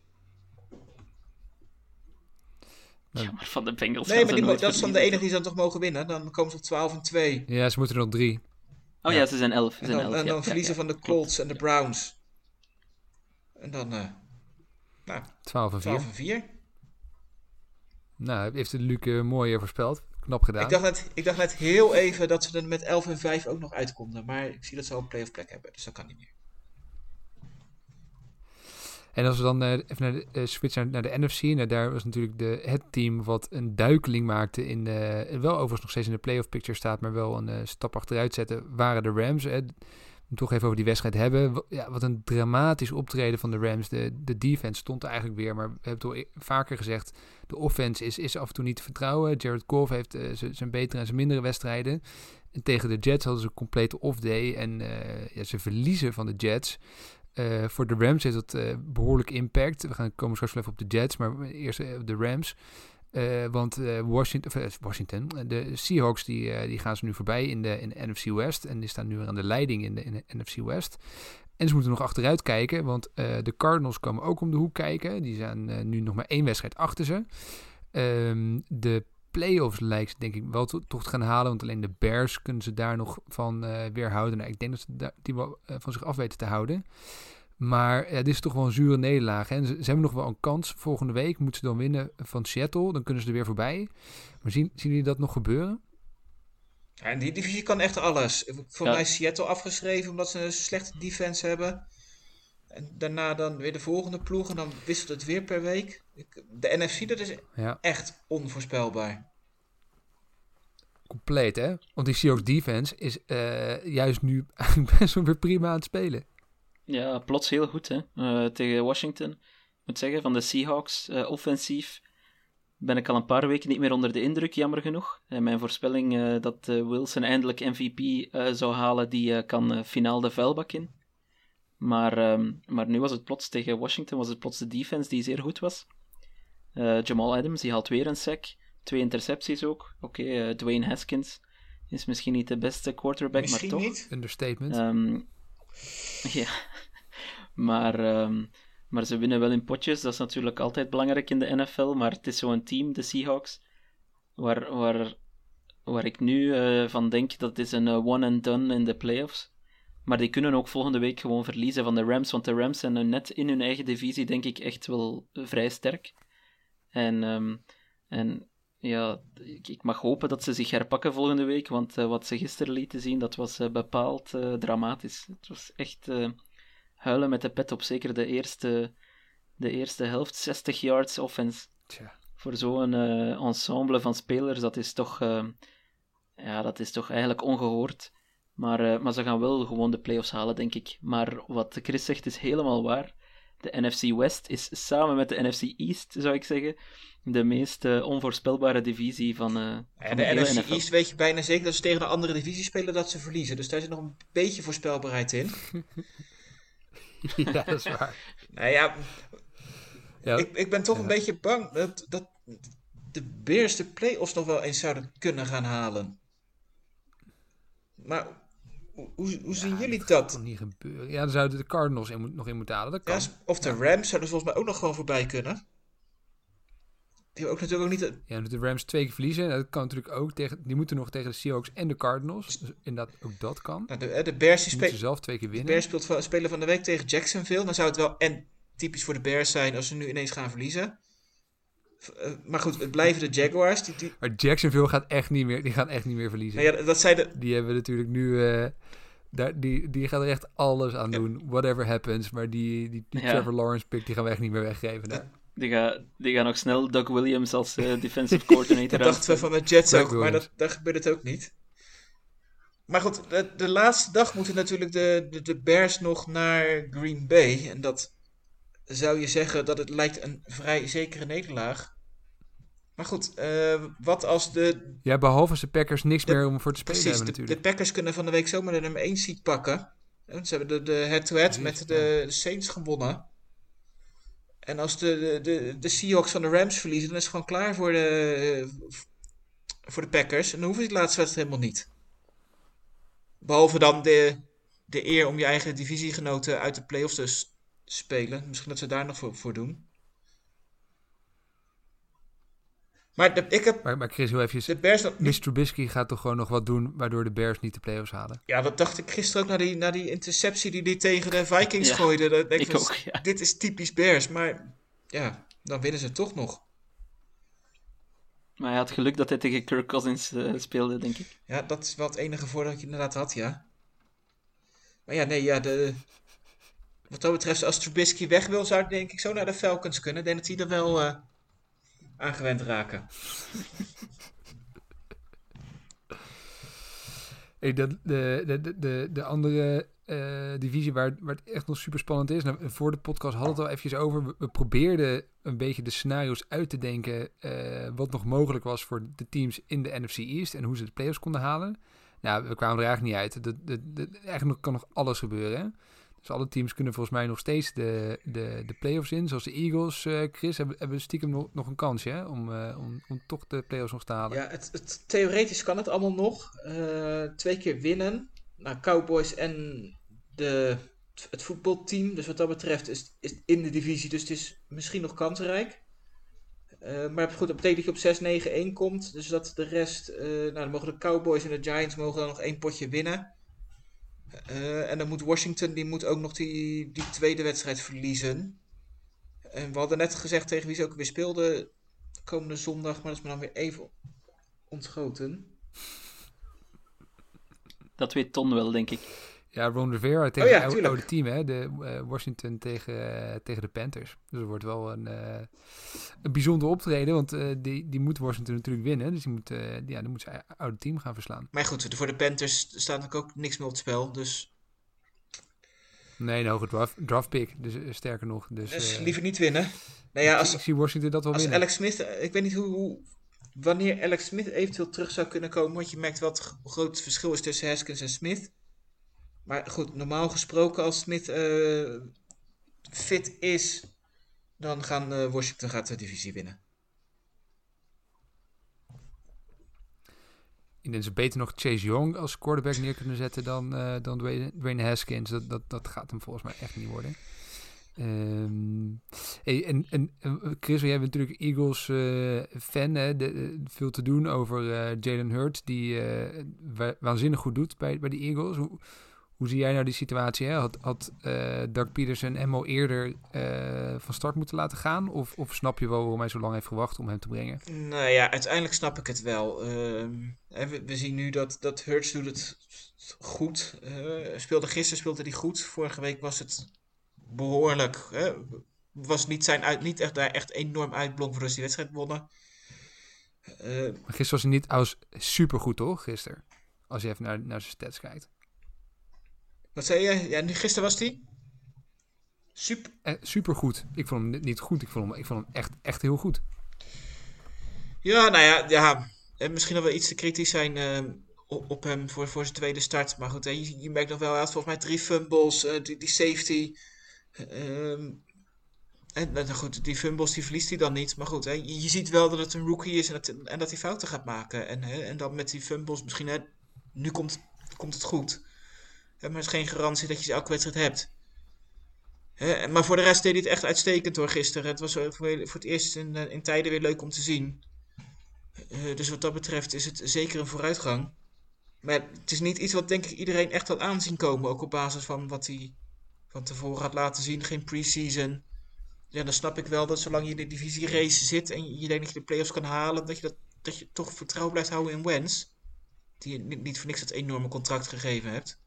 Ja, maar van de Bengals Nee, maar die, dat is dan de enige die ze dan toch mogen winnen. Dan komen ze op 12 en 2. Ja, ze moeten er nog drie. toch? Oh ja, ze zijn elf. Ze En zijn dan, elf, en dan ja, verliezen ja. van de Colts en de Browns. En dan eh 12 en 4. 12 en 4. Nou, heeft de Luc eh, mooi voorspeld. Knap gedaan. Ik, dacht net, ik dacht net heel even dat ze er met 11 en 5 ook nog uit konden. Maar ik zie dat ze al een playoff plek hebben. Dus dat kan niet meer. En als we dan eh, even naar de, eh, switchen naar, naar de NFC. Nou, daar was natuurlijk de, het team wat een duikeling maakte. In wel overigens nog steeds in de playoff picture staat. Maar wel een stap achteruit zetten. Waren de Rams. Hè. Toch even over die wedstrijd hebben. Ja, wat een dramatisch optreden van de Rams. De, de defense stond er eigenlijk weer, maar we hebben het al vaker gezegd. De offense is, is af en toe niet te vertrouwen. Jared Goff heeft eh, zijn betere en zijn mindere wedstrijden. En tegen de Jets hadden ze een complete off-day. En eh, ja, ze verliezen van de Jets. Eh, voor de Rams heeft dat eh, behoorlijk impact. We gaan komen straks wel even op de Jets, maar eerst de Rams. Eh, want eh, Washington, eh, Washington, de Seahawks die, die gaan ze nu voorbij in de, in NFC West. En die staan nu weer aan de leiding in de, in NFC West. En ze moeten nog achteruit kijken, want de Cardinals komen ook om de hoek kijken. Die zijn nu nog maar één wedstrijd achter ze. Ehm, de playoffs lijkt ze denk ik wel to- toch te gaan halen, want alleen de Bears kunnen ze daar nog van eh, weerhouden. Nou, ik denk dat ze die van zich af weten te houden. Maar dit is toch wel een zure nederlaag. Hè? En Ze, ze hebben nog wel een kans. Volgende week moeten ze dan winnen van Seattle. Dan kunnen ze er weer voorbij. Maar zien, zien jullie dat nog gebeuren? Ja, en die divisie kan echt alles. Voor Ja. mij is Seattle afgeschreven omdat ze een slechte defense hebben. En daarna dan weer de volgende ploeg en dan wisselt het weer per week. De NFC, dat is Ja, echt onvoorspelbaar. compleet hè. Want die Seahawks defense is eh, juist nu eigenlijk best wel weer prima aan het spelen. Ja, plots heel goed hè. Eh, tegen Washington. Ik moet zeggen, van de Seahawks eh, offensief ben ik al een paar weken niet meer onder de indruk, jammer genoeg. En mijn voorspelling eh, dat eh, Wilson eindelijk MVP eh, zou halen, die eh, kan eh, finaal de vuilbak in. Maar, ehm, maar nu was het plots tegen Washington, was het plots de defense die zeer goed was. Eh, Jamal Adams, die haalt weer een sack. Twee intercepties ook. Oké, eh, Dwayne Haskins is misschien niet de beste quarterback, Misschien maar toch. niet. Understatement. Ehm, ja, maar, ehm, maar ze winnen wel in potjes. Dat is natuurlijk altijd belangrijk in de NFL. Maar het is zo'n team, de Seahawks, waar, waar, waar ik nu eh, van denk dat is een eh, one and done in de playoffs. Maar die kunnen ook volgende week gewoon verliezen van de Rams. Want de Rams zijn net in hun eigen divisie, denk ik, echt wel vrij sterk. En, ehm, en ja, ik, mag hopen dat ze zich herpakken volgende week, want eh, wat ze gisteren lieten zien, dat was bepaald dramatisch. Het was echt huilen met de pet op, zeker de eerste, de eerste helft, 60 yards offense. Tja. Voor zo'n eh, ensemble van spelers, dat is toch, eh, ja, dat is toch eigenlijk ongehoord. Maar, eh, maar ze gaan wel gewoon de playoffs halen, denk ik. Maar wat Chris zegt is helemaal waar. De NFC West is samen met de NFC East, zou ik zeggen, de meest onvoorspelbare divisie van, eh En van de hele NFC NFL. East weet je bijna zeker dat ze tegen een andere divisie spelen dat ze verliezen. Dus daar zit nog een beetje voorspelbaarheid in. ja, dat is waar. Nou ja, Ja, ik, ik ben toch ja. een beetje bang dat, dat de Bears de play-offs nog wel eens zouden kunnen gaan halen. Maar hoe, hoe, zien jullie gaat dat? toch niet gebeuren. Ja, dan zouden de Cardinals in, nog in moeten halen. Dat kan. Of de Rams zouden volgens mij ook nog gewoon voorbij kunnen. Die hebben ook natuurlijk ook niet... Ja, de Rams twee keer verliezen. Dat kan natuurlijk ook tegen. Die moeten nog tegen de Seahawks en de Cardinals. Dus inderdaad, ook dat kan. Nou, de, hè, de Bears, die moeten zelf twee keer de winnen. Bears speelt van, spelen van de week tegen Jacksonville. Dan zou het wel en typisch voor de Bears zijn als ze nu ineens gaan verliezen. Eh, maar goed, het blijven de Jaguars. Die, die, Maar Jacksonville gaat echt niet meer, die gaan echt niet meer verliezen. nou ja, dat zijn de, Die hebben natuurlijk nu. eh, daar, die, die gaan er echt alles aan doen. Whatever happens. Maar die, die, die Ja. Trevor Lawrence pick die gaan we echt niet meer weggeven. Nee. Die gaan die gaan nog snel Doug Williams als eh, defensive coordinator Dat dachten we van de Jets Doug ook, maar dat, daar gebeurt het ook niet. Maar goed, de, de laatste dag moeten natuurlijk de, de, de Bears nog naar Green Bay. En dat zou je zeggen dat het lijkt een vrij zekere nederlaag. Maar goed, eh, wat als de... Ja, behalve als de Packers niks De- meer om voor te spelen Precies, hebben de, de natuurlijk. Packers kunnen van de week zomaar de nummer 1 seed pakken. En Ze hebben de de head-to-head met de, de Saints gewonnen. En als de, de, de, Seahawks van de Rams verliezen, dan is het gewoon klaar voor de, voor de Packers. En dan hoeven die laatste wedstrijd helemaal niet. Behalve dan de, de eer om je eigen divisiegenoten uit de playoffs te spelen. Misschien dat ze daar nog voor, voor doen. Maar de, ik heb Maar, maar Chris, heel even. de Bears... Trubisky gaat toch gewoon nog wat doen waardoor de Bears niet de playoffs halen. Ja, dat dacht ik gisteren ook na die, na die interceptie die hij tegen de Vikings Ja, gooide. Dat denk ik ook, ja. Dit is typisch Bears, maar ja, dan winnen ze toch nog. Maar hij had geluk dat hij tegen Kirk Cousins eh, speelde, denk ik. Ja, dat is wel het enige voordeel dat je inderdaad had, ja. Maar ja, nee, ja, de... Wat dat betreft, als Trubisky weg wil, zou ik denk ik zo naar de Falcons kunnen. Ik denk dat die er wel eh aangewend raken. Hey, de, de, de, de, de andere eh, divisie waar, waar het echt nog super spannend is. Nou, voor de podcast hadden we het al eventjes over. We, probeerden een beetje de scenario's uit te denken. eh, wat nog mogelijk was voor de teams in de NFC East. En hoe ze de playoffs konden halen. Nou, we kwamen er eigenlijk niet uit. De, de, de, eigenlijk kan nog alles gebeuren. Dus alle teams kunnen volgens mij nog steeds de, de, de playoffs in. Zoals de Eagles, eh, Chris, hebben, hebben stiekem nog, nog een kansje? Om, eh, om, om toch de playoffs nog te halen. Ja, het, het, theoretisch kan het allemaal nog. Eh, twee keer winnen. Nou, Cowboys en de, het voetbalteam. Dus wat dat betreft is is het in de divisie. Dus het is misschien nog kansrijk. Maar goed, dat betekent dat je op 6-9-1 komt. Dus dat de rest... nou, dan mogen de Cowboys en de Giants mogen dan nog één potje winnen. Eh, en dan moet Washington, die moet ook nog die, die tweede wedstrijd verliezen. En we hadden net gezegd tegen wie ze ook weer speelden komende zondag, maar dat is me dan weer even ontschoten. Dat weet Ton wel, denk ik. Ja, Ron Rivera tegen ja, het oude, tuurlijk. oude team, hè? De, eh, Washington tegen, eh, tegen de Panthers. Dus het wordt wel een, eh, een bijzonder optreden, want eh, die, die moet Washington natuurlijk winnen. Dus die moet, eh, ja, dan moet ze oude team gaan verslaan. Maar goed, voor de Panthers staat natuurlijk ook niks meer op het spel. Dus, Nee, een hoge draft, draft pick, dus sterker nog. Dus, dus liever niet winnen. Nou ja, ik als, zie Washington dat wel als winnen. Alex Smith, ik weet niet hoe, hoe, wanneer Alex Smith eventueel terug zou kunnen komen. Want je merkt wat het groot verschil is tussen Haskins en Smith. Maar goed, normaal gesproken als Smith eh, fit is, dan gaan eh, Washington gaat de divisie winnen. Ik denk ze beter nog Chase Young als quarterback neer kunnen zetten dan, eh, dan Dwayne, Haskins. Dat, dat, dat gaat hem volgens mij echt niet worden. Ehm, hey, en, en Chris, jij bent natuurlijk Eagles eh, fan. Hè? Veel te doen over eh, Jalen Hurts, die wa- waanzinnig goed doet bij, bij de Eagles. Hoe, hoe zie jij nou die situatie? Hè? Had, had eh Doug Peterson al eerder eh, van start moeten laten gaan? Of, of snap je wel waarom hij zo lang heeft gewacht om hem te brengen? Nou ja, uiteindelijk snap ik het wel. Ehm, we, we zien nu dat, dat Hurts doet het goed. Eh speelde gisteren speelde hij goed. Vorige week was het behoorlijk. Was niet, zijn uit, niet echt, daar echt enorm uitblonk ze die wedstrijd wonnen. Gisteren was hij niet als super goed, toch? Gisteren. Als je even naar, naar zijn stats kijkt. Wat zei je? Ja, gisteren was hij? Super. Eh, super goed. Ik vond hem ni- niet goed. Ik vond hem, ik vond hem echt, echt heel goed. Ja, nou ja, ja eh, misschien nog wel iets te kritisch zijn ehm, op, op hem voor, voor zijn tweede start. Maar goed, hè, je, je merkt nog wel, hij had volgens mij drie fumbles, eh, die, die safety. ehm, en nou goed, die fumbles die verliest hij dan niet. Maar goed, hè, je, je ziet wel dat het een rookie is en dat, en dat hij fouten gaat maken. En, hè, en dan met die fumbles misschien, hè, nu komt, komt het goed. Maar het is geen garantie dat je ze elke wedstrijd hebt. Maar voor de rest deed hij het echt uitstekend hoor gisteren. Het was voor, het eerst in, eh, in tijden weer leuk om te zien. Eh, dus wat dat betreft is het zeker een vooruitgang. Maar het is niet iets wat denk ik iedereen echt had aanzien komen. Ook op basis van wat hij van tevoren had laten zien. Geen preseason. Ja, dan snap ik wel dat zolang je in de divisie race zit en je denkt dat je de playoffs kan halen, dat je, dat, dat je toch vertrouwen blijft houden in Wens. Die niet voor niks dat enorme contract gegeven hebt.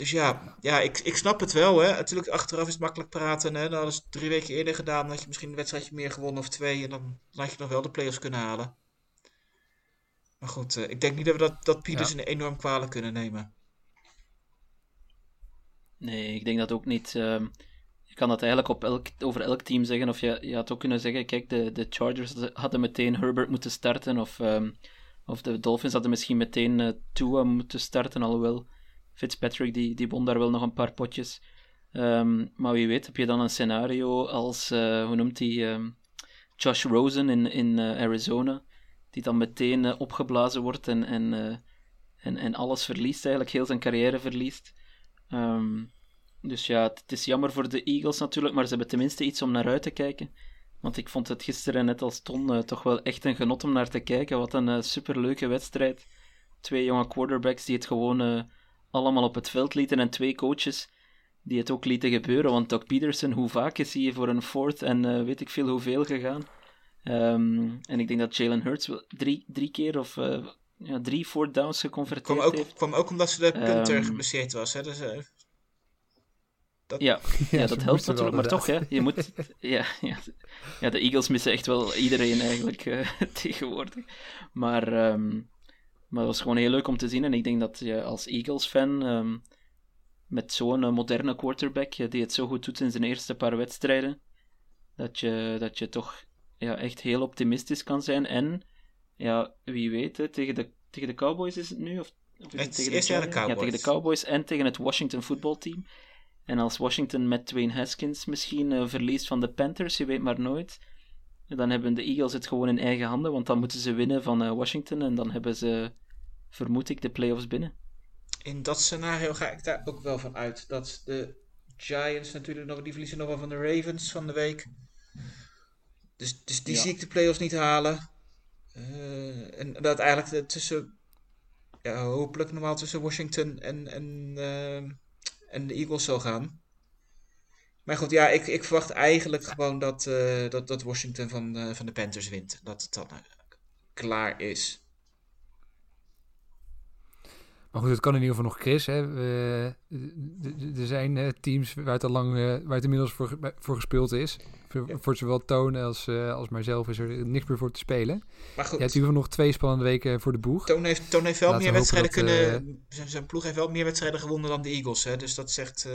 Dus ja, ja ik, ik snap het wel. Hè. Natuurlijk, achteraf is het makkelijk praten. Hè. Dan hadden ze het drie weken eerder gedaan. Dan had je misschien een wedstrijdje meer gewonnen of twee. En dan, dan had je nog wel de playoffs kunnen halen. Maar goed, eh, ik denk niet dat we dat, dat Pieters een enorm kwalijk kunnen nemen. Nee, ik denk dat ook niet. ehm, je kan dat eigenlijk op elk, over elk team zeggen. Of je, je had ook kunnen zeggen: kijk, de, de Chargers hadden meteen Herbert moeten starten. Of, ehm, of de Dolphins hadden misschien meteen eh Tua moeten starten. Alhoewel Fitzpatrick die, die won daar wel nog een paar potjes. Ehm, maar wie weet, heb je dan een scenario als, eh, hoe noemt hij, ehm, Josh Rosen in, in eh, Arizona, die dan meteen eh, opgeblazen wordt en, en, en, en alles verliest, eigenlijk heel zijn carrière verliest. Ehm, dus ja, het, is jammer voor de Eagles natuurlijk, maar ze hebben tenminste iets om naar uit te kijken. Want ik vond het gisteren, net als Ton, toch wel echt een genot om naar te kijken. Wat een superleuke wedstrijd. Twee jonge quarterbacks die het gewoon allemaal op het veld lieten en twee coaches die het ook lieten gebeuren. Want Doc Peterson, hoe vaak is hij voor een fourth en eh, weet ik veel hoeveel gegaan. Ehm, en ik denk dat Jalen Hurts wel drie, drie keer of eh, ja, drie fourth downs geconverteerd Kwam ook, heeft. kwam ook omdat ze de punter Ehm, geblesseerd was. Hè? Dus, eh, dat, Ja, ja, dat helpt natuurlijk, maar toch, hè, je moet... Ja, ja, ja, de Eagles missen echt wel iedereen eigenlijk tegenwoordig. Maar, ehm, Maar het was gewoon heel leuk om te zien. En ik denk dat je als Eagles-fan, ehm, met zo'n eh, moderne quarterback, die het zo goed doet in zijn eerste paar wedstrijden, dat je, dat je toch ja, echt heel optimistisch kan zijn. En ja, wie weet, hè, tegen, de, tegen de Cowboys is het nu? Of, of is Het tegen jaar de Giants? Ja, tegen de Cowboys. Cowboys en tegen het Washington voetbalteam. En als Washington met Dwayne Haskins misschien eh, verliest van de Panthers, je weet maar nooit. Dan hebben de Eagles het gewoon in eigen handen, want dan moeten ze winnen van eh, Washington en dan hebben ze, vermoed ik, de playoffs binnen. In dat scenario ga ik daar ook wel van uit. Dat de Giants natuurlijk nog, die verliezen nog wel van de Ravens van de week. Dus, dus die Ja. zie ik de playoffs niet halen. Eh, en dat eigenlijk tussen, ja, hopelijk normaal tussen Washington en, en, eh, en de Eagles zal gaan. Maar goed, ja, ik, ik verwacht eigenlijk gewoon dat, eh, dat, dat Washington van, eh, van de Panthers wint. Dat het dan eh, klaar is. Maar goed, het kan in ieder geval nog Chris. Hè. We- er zijn teams waar het al lang, waar het inmiddels voor, voor gespeeld is. Voor, Ja. voor zowel Toon als, als mijzelf is er niks meer voor te spelen. Maar Je hebt goed, in ieder geval nog twee spannende weken voor de boeg. Toon heeft, Toon heeft wel Laten meer wedstrijden dat, kunnen. Zijn, zijn ploeg heeft wel meer wedstrijden gewonnen dan de Eagles. Hè? Dus dat zegt.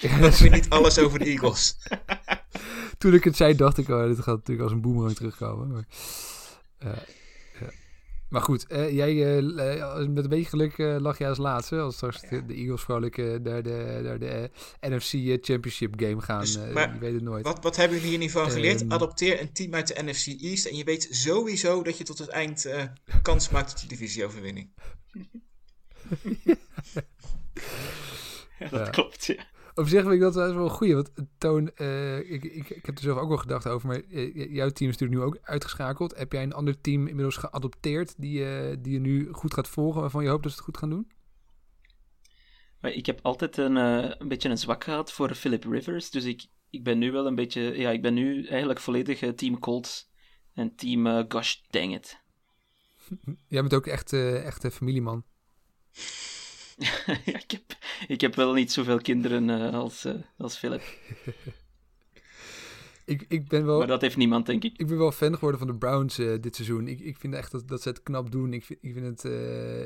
Ja, dat is weer niet alles over de Eagles. Toen ik het zei, dacht ik, oh, dit gaat natuurlijk als een boemerang terugkomen. Maar, eh, ja. maar goed, eh, jij, eh, met een beetje geluk eh, lag jij als laatste. Als straks de, de Eagles vrolijk eh, naar de, naar de NFC Championship game gaan. Dus, eh, maar je weet het nooit. Wat, wat hebben jullie hier niet van geleerd? Ehm. Adopteer een team uit de NFC East. En je weet sowieso dat je tot het eind eh, kans maakt op die divisieoverwinning. Ja, dat Ja. klopt, ja. Op zich vind ik dat wel wel een goeie. Want Toon, eh, ik, ik, ik heb er zelf ook wel gedacht over. Maar eh, jouw team is natuurlijk nu ook uitgeschakeld. Heb jij een ander team inmiddels geadopteerd die, eh, die je nu goed gaat volgen, waarvan je hoopt dat ze het goed gaan doen? Ik heb altijd een, een beetje een zwak gehad voor Philip Rivers, dus ik, ik ben nu wel een beetje... Ja, ik ben nu eigenlijk volledig team Colts en team gosh dang it. Jij bent ook echt, echt een familieman. Ja, ik, heb, ik heb wel niet zoveel kinderen eh, als, eh, als Philip. Ik, ik, ben wel, Maar dat heeft niemand, denk ik. ik ben wel fan geworden van de Browns eh, dit seizoen. Ik, ik vind echt dat, dat ze het knap doen. Ik vind, ik, vind het,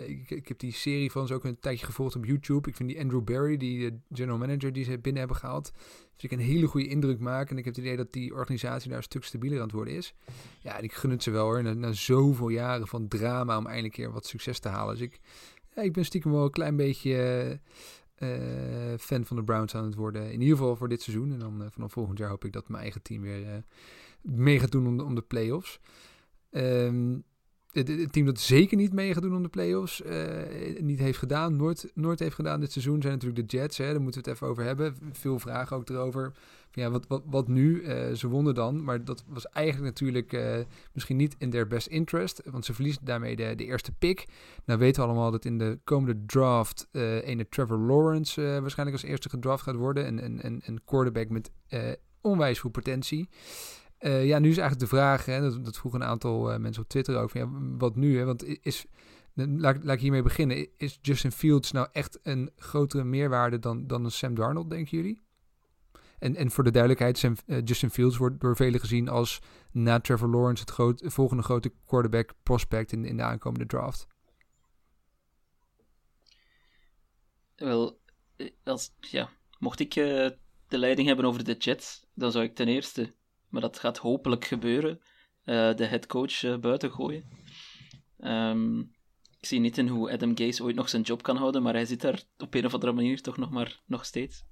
ik, ik heb die serie van ze ook een tijdje gevolgd op YouTube. Ik vind die Andrew Barry, die general manager die ze binnen hebben gehaald, vind ik een hele goede indruk maken. En ik heb het idee dat die organisatie daar een stuk stabieler aan het worden is. Ja, en ik gun het ze wel hoor. Na, na zoveel jaren van drama om eindelijk een keer wat succes te halen. Dus ik, ja, ik ben stiekem wel een klein beetje eh, eh, fan van de Browns aan het worden. In ieder geval voor dit seizoen. En dan eh, vanaf volgend jaar hoop ik dat mijn eigen team weer mee gaat doen om de, om de play-offs. Ehm, het, team dat zeker niet mee gaat doen om de play-offs, eh, niet heeft gedaan, nooit, nooit heeft gedaan dit seizoen, zijn natuurlijk de Jets. Hè, daar moeten we het even over hebben. Veel vragen ook erover. Ja, wat, wat, wat nu? Eh, ze wonnen dan, maar dat was eigenlijk natuurlijk eh, misschien niet in their best interest, want ze verliezen daarmee de, de eerste pick. Nou weten we allemaal dat in de komende draft eh ene Trevor Lawrence waarschijnlijk als eerste gedraft gaat worden. En een, een, een quarterback met onwijs veel potentie. Ja, nu is eigenlijk de vraag, hè, dat, dat vroegen een aantal mensen op Twitter ook, ja, wat nu? Hè? Want is, laat, laat ik hiermee beginnen. Is Justin Fields nou echt een grotere meerwaarde dan, dan een Sam Darnold, denken jullie? En, en voor de duidelijkheid, Sam, eh, Justin Fields wordt door velen gezien als na Trevor Lawrence het volgende grote quarterback prospect in, in de aankomende draft. Wel, eh, als, ja, mocht ik eh, de leiding hebben over de Jets, dan zou ik ten eerste, maar dat gaat hopelijk gebeuren, de headcoach eh, buiten gooien. Ehm, ik zie niet in hoe Adam Gase ooit nog zijn job kan houden, maar hij zit daar op een of andere manier toch nog maar nog steeds.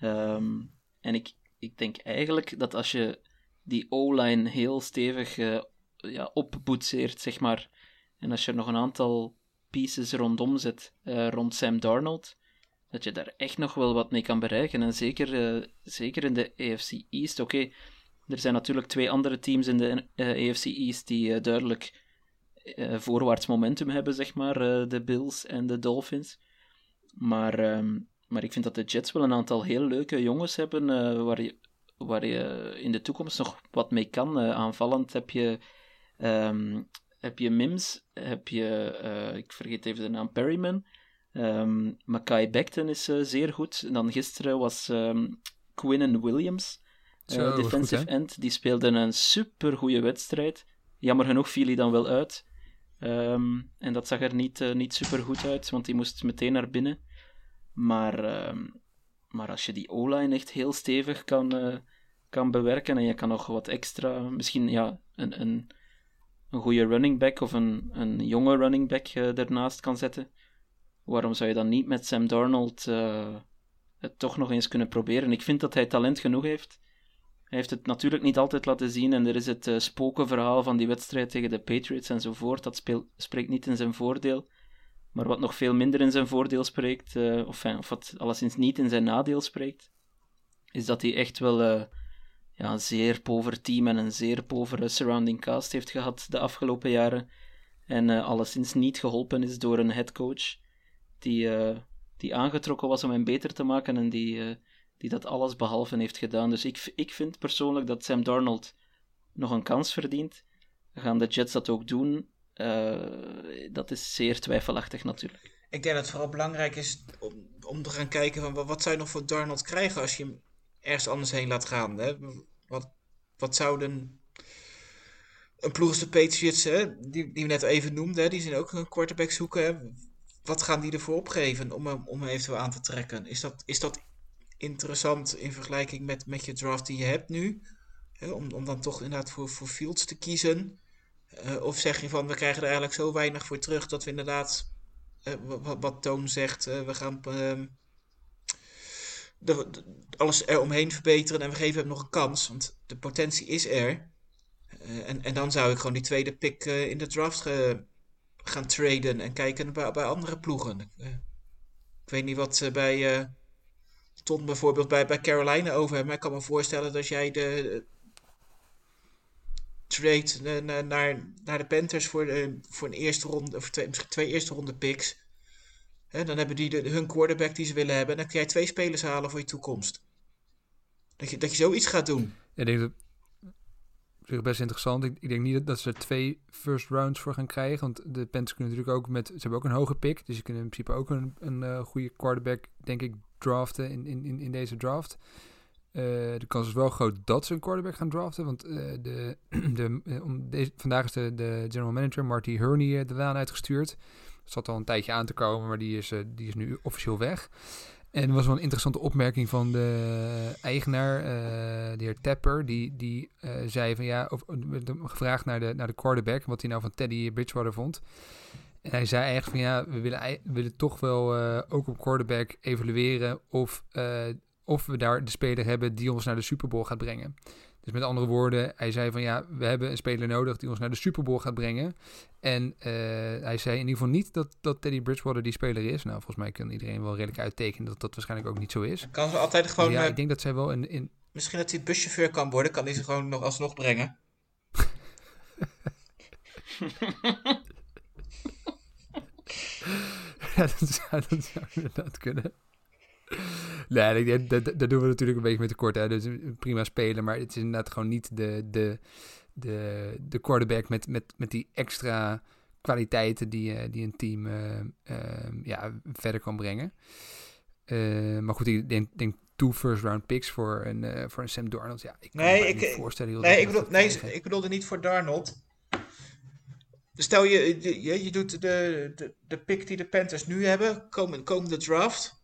Ehm, en ik, ik denk eigenlijk dat als je die O-line heel stevig eh, ja, opboetseert, zeg maar, en als je er nog een aantal pieces rondom zet, eh, rond Sam Darnold, dat je daar echt nog wel wat mee kan bereiken. En zeker, eh, zeker in de AFC East. Oké, er zijn natuurlijk twee andere teams in de AFC East die duidelijk voorwaarts momentum hebben, zeg maar. de Bills en de Dolphins. Maar, ehm, maar ik vind dat de Jets wel een aantal heel leuke jongens hebben eh, waar, je, waar je in de toekomst nog wat mee kan. Eh, aanvallend heb je, ehm, heb je Mims, heb je, eh, ik vergeet even de naam, Perryman. Um, Mackay Becton is zeer goed. En dan gisteren was ehm Quinnen Williams, Zo, defensive goed, end. Die speelde een super goede wedstrijd. Jammer genoeg viel hij dan wel uit. En dat zag er niet, uh, niet super goed uit, want die moest meteen naar binnen. Maar, ehm, maar als je die O-line echt heel stevig kan, uh, kan bewerken en je kan nog wat extra, misschien ja, een, een, een goede running back of een, een jonge running back uh, ernaast kan zetten, waarom zou je dan niet met Sam Darnold het toch nog eens kunnen proberen? Ik vind dat hij talent genoeg heeft. Hij heeft het natuurlijk niet altijd laten zien en er is het spokenverhaal van die wedstrijd tegen de Patriots enzovoort. Dat speelt, spreekt niet in zijn voordeel. Maar wat nog veel minder in zijn voordeel spreekt, uh, of, of wat alleszins niet in zijn nadeel spreekt, is dat hij echt wel uh, ja, een zeer pover team en een zeer povere surrounding cast heeft gehad de afgelopen jaren. En alleszins niet geholpen is door een headcoach die, die aangetrokken was om hem beter te maken en die die dat alles behalve heeft gedaan. Dus ik, ik vind persoonlijk dat Sam Darnold nog een kans verdient. Gaan de Jets dat ook doen? Uh, dat is zeer twijfelachtig natuurlijk. Ik denk dat het vooral belangrijk is om, om te gaan kijken van wat zou je nog voor Darnold krijgen als je hem ergens anders heen laat gaan. Hè? Wat, wat zouden een ploeg als de Patriots, hè, die, die we net even noemden, die zijn ook een quarterback zoeken. Hè? Wat gaan die ervoor opgeven om hem, om hem eventueel aan te trekken? Is dat, is dat interessant in vergelijking met, met je draft die je hebt nu. Hè, om, om dan toch inderdaad voor, voor Fields te kiezen. Uh, of zeg je van we krijgen er eigenlijk zo weinig voor terug dat we inderdaad, uh, wat, Toon zegt, uh, we gaan ehm, de, de, alles eromheen verbeteren en we geven hem nog een kans. Want de potentie is er. en, en dan zou ik gewoon die tweede pick in de draft gaan traden en kijken bij, bij andere ploegen. ik weet niet wat bij stond bijvoorbeeld bij, bij Carolina over hem. Maar ik kan me voorstellen dat jij de trade naar, naar, naar de Panthers voor, voor een eerste ronde, of twee, misschien twee eerste ronde picks. Hè, dan hebben die de, hun quarterback die ze willen hebben. En dan kun jij twee spelers halen voor je toekomst. Dat je, dat je zoiets gaat doen. Ik denk dat is best interessant. Ik, ik, denk niet dat, ze er twee first rounds voor gaan krijgen. Want de Panthers kunnen natuurlijk ook met... Ze hebben ook een hoge pick. Dus ze kunnen in principe ook een, een uh, goede quarterback, denk ik, draften in, in, in deze draft. Uh, de kans is wel groot dat ze een quarterback gaan draften. Want uh, de, de, deze, vandaag is de, de general manager Marty Herney de laan uitgestuurd. Zat al een tijdje aan te komen, maar die is, die is nu officieel weg. En er was wel een interessante opmerking van de eigenaar, uh, de heer Tapper, die, die uh, zei van ja, of, gevraagd naar de, naar de quarterback, wat hij nou van Teddy Bridgewater vond. En hij zei eigenlijk van ja, we willen, willen toch wel uh, ook op quarterback evalueren of, of we daar de speler hebben die ons naar de Super Bowl gaat brengen. Dus met andere woorden, hij zei van ja, we hebben een speler nodig die ons naar de Super Bowl gaat brengen. En uh, hij zei in ieder geval niet dat, dat Teddy Bridgewater die speler is. Nou, volgens mij kan iedereen wel redelijk uittekenen dat dat waarschijnlijk ook niet zo is. Kan ze altijd gewoon... Dus ja, ik denk dat zij wel in... in... Misschien dat hij buschauffeur kan worden, kan hij ze gewoon nog alsnog brengen. ja, dat zou, dat zou inderdaad kunnen. Nee, dat, dat, dat, doen we natuurlijk een beetje met tekort. Hè. Dus prima spelen, maar het is inderdaad gewoon niet de, de, de, de quarterback met, met, met die extra kwaliteiten die, uh, die een team uh, uh, ja, verder kan brengen. maar goed, ik denk, denk two first round picks voor een, voor een Sam Darnold. Ja, ik kan nee, me ik, niet voorstellen. Nee, ik, bedoel, nee ik bedoelde niet voor Darnold. Stel je, je, je doet de, de, de pick die de Panthers nu hebben, komen, komende draft.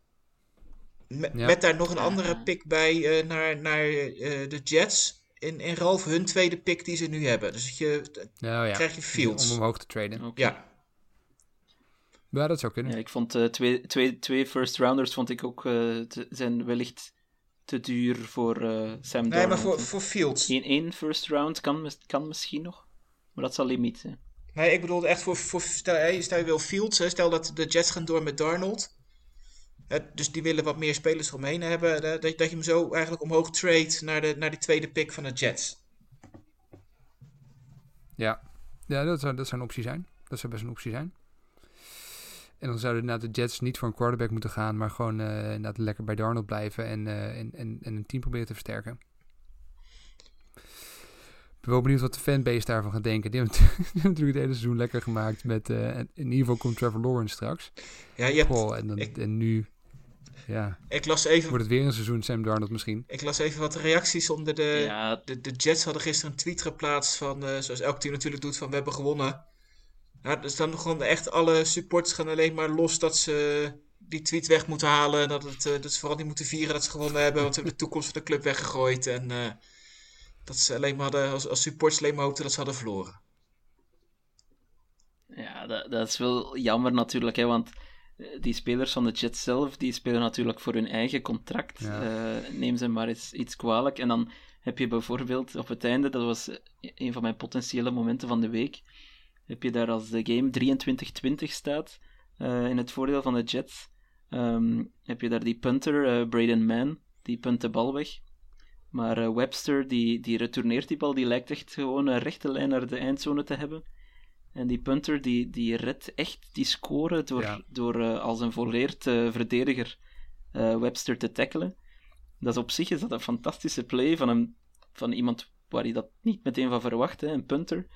Met, ja. met daar nog een andere pick bij uh, naar, naar uh, de Jets. In, in ruil voor hun tweede pick die ze nu hebben. Dus je, ja. krijg je Fields. Om omhoog te traden. Okay. Ja. Ja, dat zou kunnen. Ja, ik vond uh, twee, twee, twee first rounders vond ik ook te, zijn wellicht te duur voor Sam Darnold. Nee, maar voor, voor Fields. In één first round kan, kan misschien nog. Maar dat zal limiet zijn. Nee, ik bedoel echt voor, voor stel, stel je wil Fields, hè, stel dat de Jets gaan door met Darnold. Dus die willen wat meer spelers omheen hebben. Dat, dat je hem zo eigenlijk omhoog trade naar, de, naar die tweede pick van de Jets. Ja, ja dat, zou, dat zou een optie zijn. Dat zou best een optie zijn. En dan zouden naar de Jets niet voor een quarterback moeten gaan, maar gewoon uh, lekker bij Darnold blijven en, uh, en, en, en een team proberen te versterken ben wel benieuwd wat de fanbase daarvan gaat denken. Die hebben, natuurlijk het hele seizoen lekker gemaakt met... Uh, in ieder geval komt Trevor Lawrence straks. Ja, je hebt, Goh, en, dan, ik, en nu... Ja. Ik las even... Wordt het weer een seizoen Sam Darnold misschien? Ik las even wat reacties onder de... Ja. De, de Jets hadden gisteren een tweet geplaatst van... Uh, zoals elk team natuurlijk doet, van we hebben gewonnen. Ja, dus dan gewoon echt alle supporters gaan alleen maar los dat ze die tweet weg moeten halen. Dat, het, eh, dat ze vooral niet moeten vieren dat ze gewonnen hebben, want ze hebben de toekomst van de club weggegooid. En eh, dat ze alleen maar hadden, als, als supporters alleen maar hoopten dat ze hadden verloren. Ja, dat, dat is wel jammer natuurlijk, hè, want eh, die spelers van de Jets zelf, die spelen natuurlijk voor hun eigen contract. Ja. Eh, neem ze maar eens iets kwalijk. En dan heb je bijvoorbeeld op het einde, dat was een van mijn potentiële momenten van de week, heb je daar als de game 23-20 staat, eh, in het voordeel van de Jets, ehm, heb je daar die punter, eh, Braden Mann, die punt de bal weg. Maar Webster, die, die retourneert die bal, die lijkt echt gewoon een rechte lijn naar de eindzone te hebben. En die punter, die, die redt echt die score door, Ja. door eh, als een volleerd eh, verdediger eh, Webster te tackelen. Dat is op zich is dat een fantastische play van, een, van iemand waar hij dat niet meteen van verwacht, hè, een punter.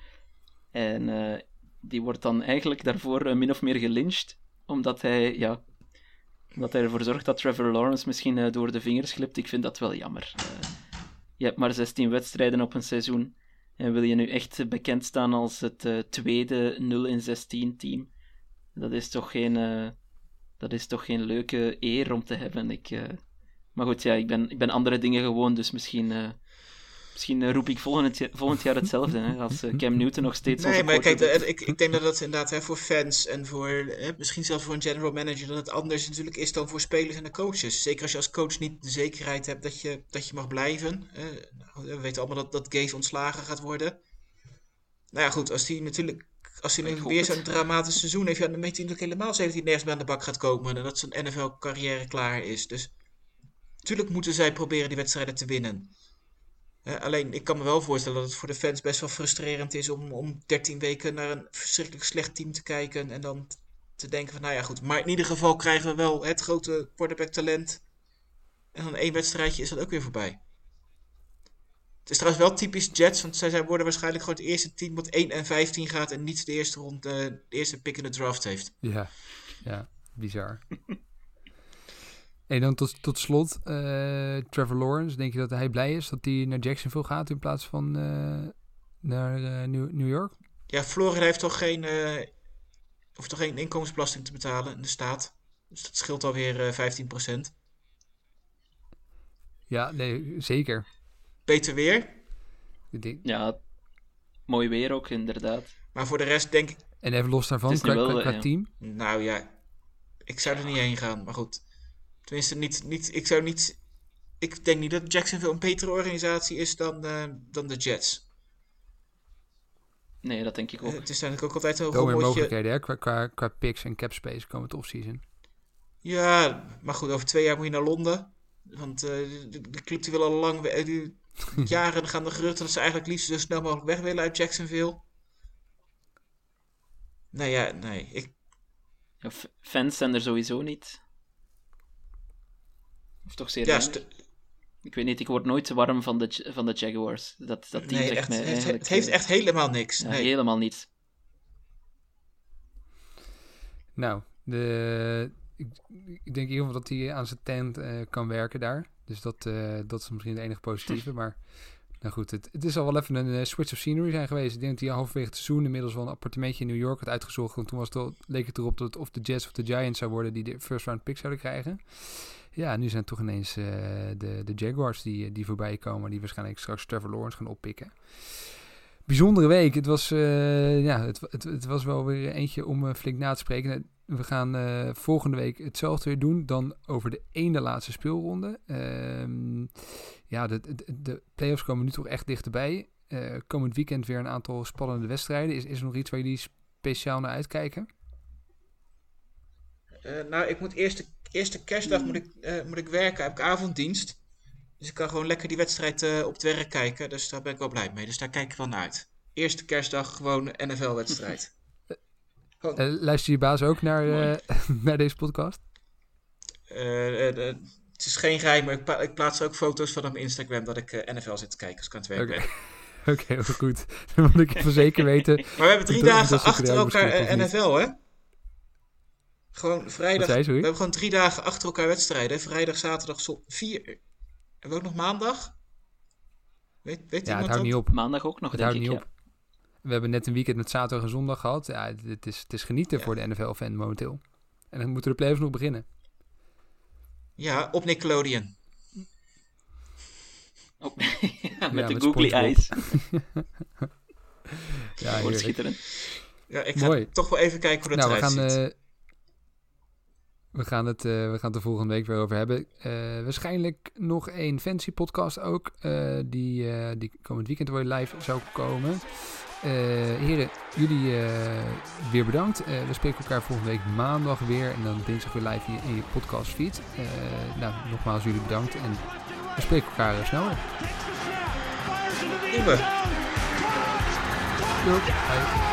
En die wordt dan eigenlijk daarvoor min of meer gelyncht, omdat hij, ja, omdat hij ervoor zorgt dat Trevor Lawrence misschien door de vingers glipt. Ik vind dat wel jammer. Je hebt maar 16 wedstrijden op een seizoen. En wil je nu echt bekend staan als het eh, tweede 0 in 16 team? Dat is toch geen, eh, dat is toch geen leuke eer om te hebben. Ik, eh, Maar goed, ja, ik ben, ik ben andere dingen gewoon, dus misschien, misschien eh, roep ik volgend, volgend jaar hetzelfde. Hè, als eh, Cam Newton nog steeds Nee, maar kijk, de- ik, ik denk dat het inderdaad hè, voor fans en voor hè, misschien zelfs voor een general manager dat het anders natuurlijk is dan voor spelers en de coaches. Zeker als je als coach niet de zekerheid hebt dat je, dat je mag blijven. Eh, nou, we weten allemaal dat, dat Gaze ontslagen gaat worden. Nou ja, goed, als hij natuurlijk als hij nu weer zo'n dramatisch seizoen heeft, ja, dan weet hij natuurlijk helemaal zeker dat hij nergens meer aan de bak gaat komen en dat zijn NFL-carrière klaar is. Dus natuurlijk moeten zij proberen die wedstrijden te winnen. Alleen, ik kan me wel voorstellen dat het voor de fans best wel frustrerend is om, om 13 weken naar een verschrikkelijk slecht team te kijken en dan te denken van, nou ja, goed. Maar in ieder geval krijgen we wel het grote quarterback talent. En dan één wedstrijdje is dat ook weer voorbij. Het is trouwens wel typisch Jets, want zij zij worden waarschijnlijk gewoon het eerste team wat 1 en 15 gaat en niet de eerste rond, eh, de eerste pick in de draft heeft. Ja, ja, bizar. En dan tot, tot slot, eh, Trevor Lawrence. Denk je dat hij blij is dat hij naar Jacksonville gaat in plaats van eh, naar eh, New, New York? Ja, Florida heeft toch geen, eh, hoeft toch geen inkomensbelasting te betalen in de staat. Dus dat scheelt alweer eh 15%. Ja, nee, zeker. Beter weer. Ja, mooi weer ook, inderdaad. Maar voor de rest denk ik, En even los daarvan, qua, wel, qua- qua ja. team. nou ja, ik zou er niet heen gaan. Maar goed, tenminste niet, niet ik zou niet, ik denk niet dat Jacksonville een betere organisatie is dan, eh, dan de Jets. Nee, dat denk ik Eh, ook. het is eigenlijk ook altijd meer rommeltje. mogelijkheden hè, qua, qua, qua picks en cap space komend offseason. Ja, maar goed, over twee jaar moet je naar Londen. Want eh, de, de club die wil al lang, die, jaren gaan de geruchten dat ze eigenlijk liefst zo snel mogelijk weg willen uit Jacksonville. Nee, ja, nee. Ik, Ja, fans zijn er sowieso niet. Of toch zeer ja, Ik weet niet, ik word nooit warm van de, van de Jaguars. Dat, dat team nee, zegt echt, mij het, eigenlijk... het heeft echt helemaal niks. ja, nee. helemaal niet. Nou, de, ik, ik denk in ieder geval dat hij aan zijn tent eh, kan werken daar. Dus dat, eh, dat is misschien het enige positieve. Maar nou goed, het, het is al wel even een eh, switch of scenery zijn geweest. Ik denk dat hij halverwege het seizoen inmiddels wel een appartementje in New York had uitgezocht. Want toen was het al, leek het erop dat het of de Jets of de Giants zou worden die de first round pick zouden krijgen. Ja, nu zijn toch ineens eh, de, de Jaguars die, die voorbij komen. Die waarschijnlijk straks Trevor Lawrence gaan oppikken. Bijzondere week. Het was, eh, ja, het, het, het was wel weer eentje om eh, flink na te spreken. We gaan volgende week hetzelfde weer doen. Dan over de ene laatste speelronde. Ehm, ja, de, de, de playoffs komen nu toch echt dichterbij. Komend weekend weer een aantal spannende wedstrijden. Is, is er nog iets waar jullie speciaal naar uitkijken? Nou, ik moet eerste, eerste kerstdag moet ik, eh, moet ik werken. Heb ik avonddienst. Dus ik kan gewoon lekker die wedstrijd eh, op het werk kijken. Dus daar ben ik wel blij mee. Dus daar kijk ik wel naar uit. Eerste kerstdag gewoon NFL-wedstrijd. Eh, luister je baas ook naar, eh, naar deze podcast? Het is geen geheim, maar ik, pla- ik plaats ook foto's van op mijn Instagram dat ik eh, NFL zit te kijken als ik aan het werk Oké. ben. Oké, heel goed. Dan moet ik even zeker weten. Maar we hebben drie dagen achter er elkaar. NFL, hè? Gewoon Wat vrijdag. zei We hebben gewoon drie dagen achter elkaar wedstrijden. Vrijdag, zaterdag, zon, vier. Hebben we ook nog maandag? Weet, weet Ja, het houdt niet op. Maandag ook nog, Het denk houdt ik. niet ja. op. We hebben net een weekend met zaterdag en zondag gehad. Ja, het, is, het is genieten Ja. voor de NFL-fan momenteel. En dan moeten de playoffs nog beginnen. Ja, op Nickelodeon. Oh, ja, met Ja, de met googly SpongeBob. eyes. Ja, Wordt schitterend. Ja, ik ga Mooi. toch wel even kijken hoe dat Nou, we eruit gaan, ziet. eh, we, gaan het, eh, we gaan het de volgende week weer over hebben. Eh, waarschijnlijk nog een fancy podcast ook. eh, die, die komend weekend weer live zou komen. Heren, jullie weer bedankt. We spreken elkaar volgende week maandag weer. En dan dinsdag weer live hier in je podcastfeed. Nou, nogmaals jullie bedankt. En we spreken elkaar snel weer. Doei.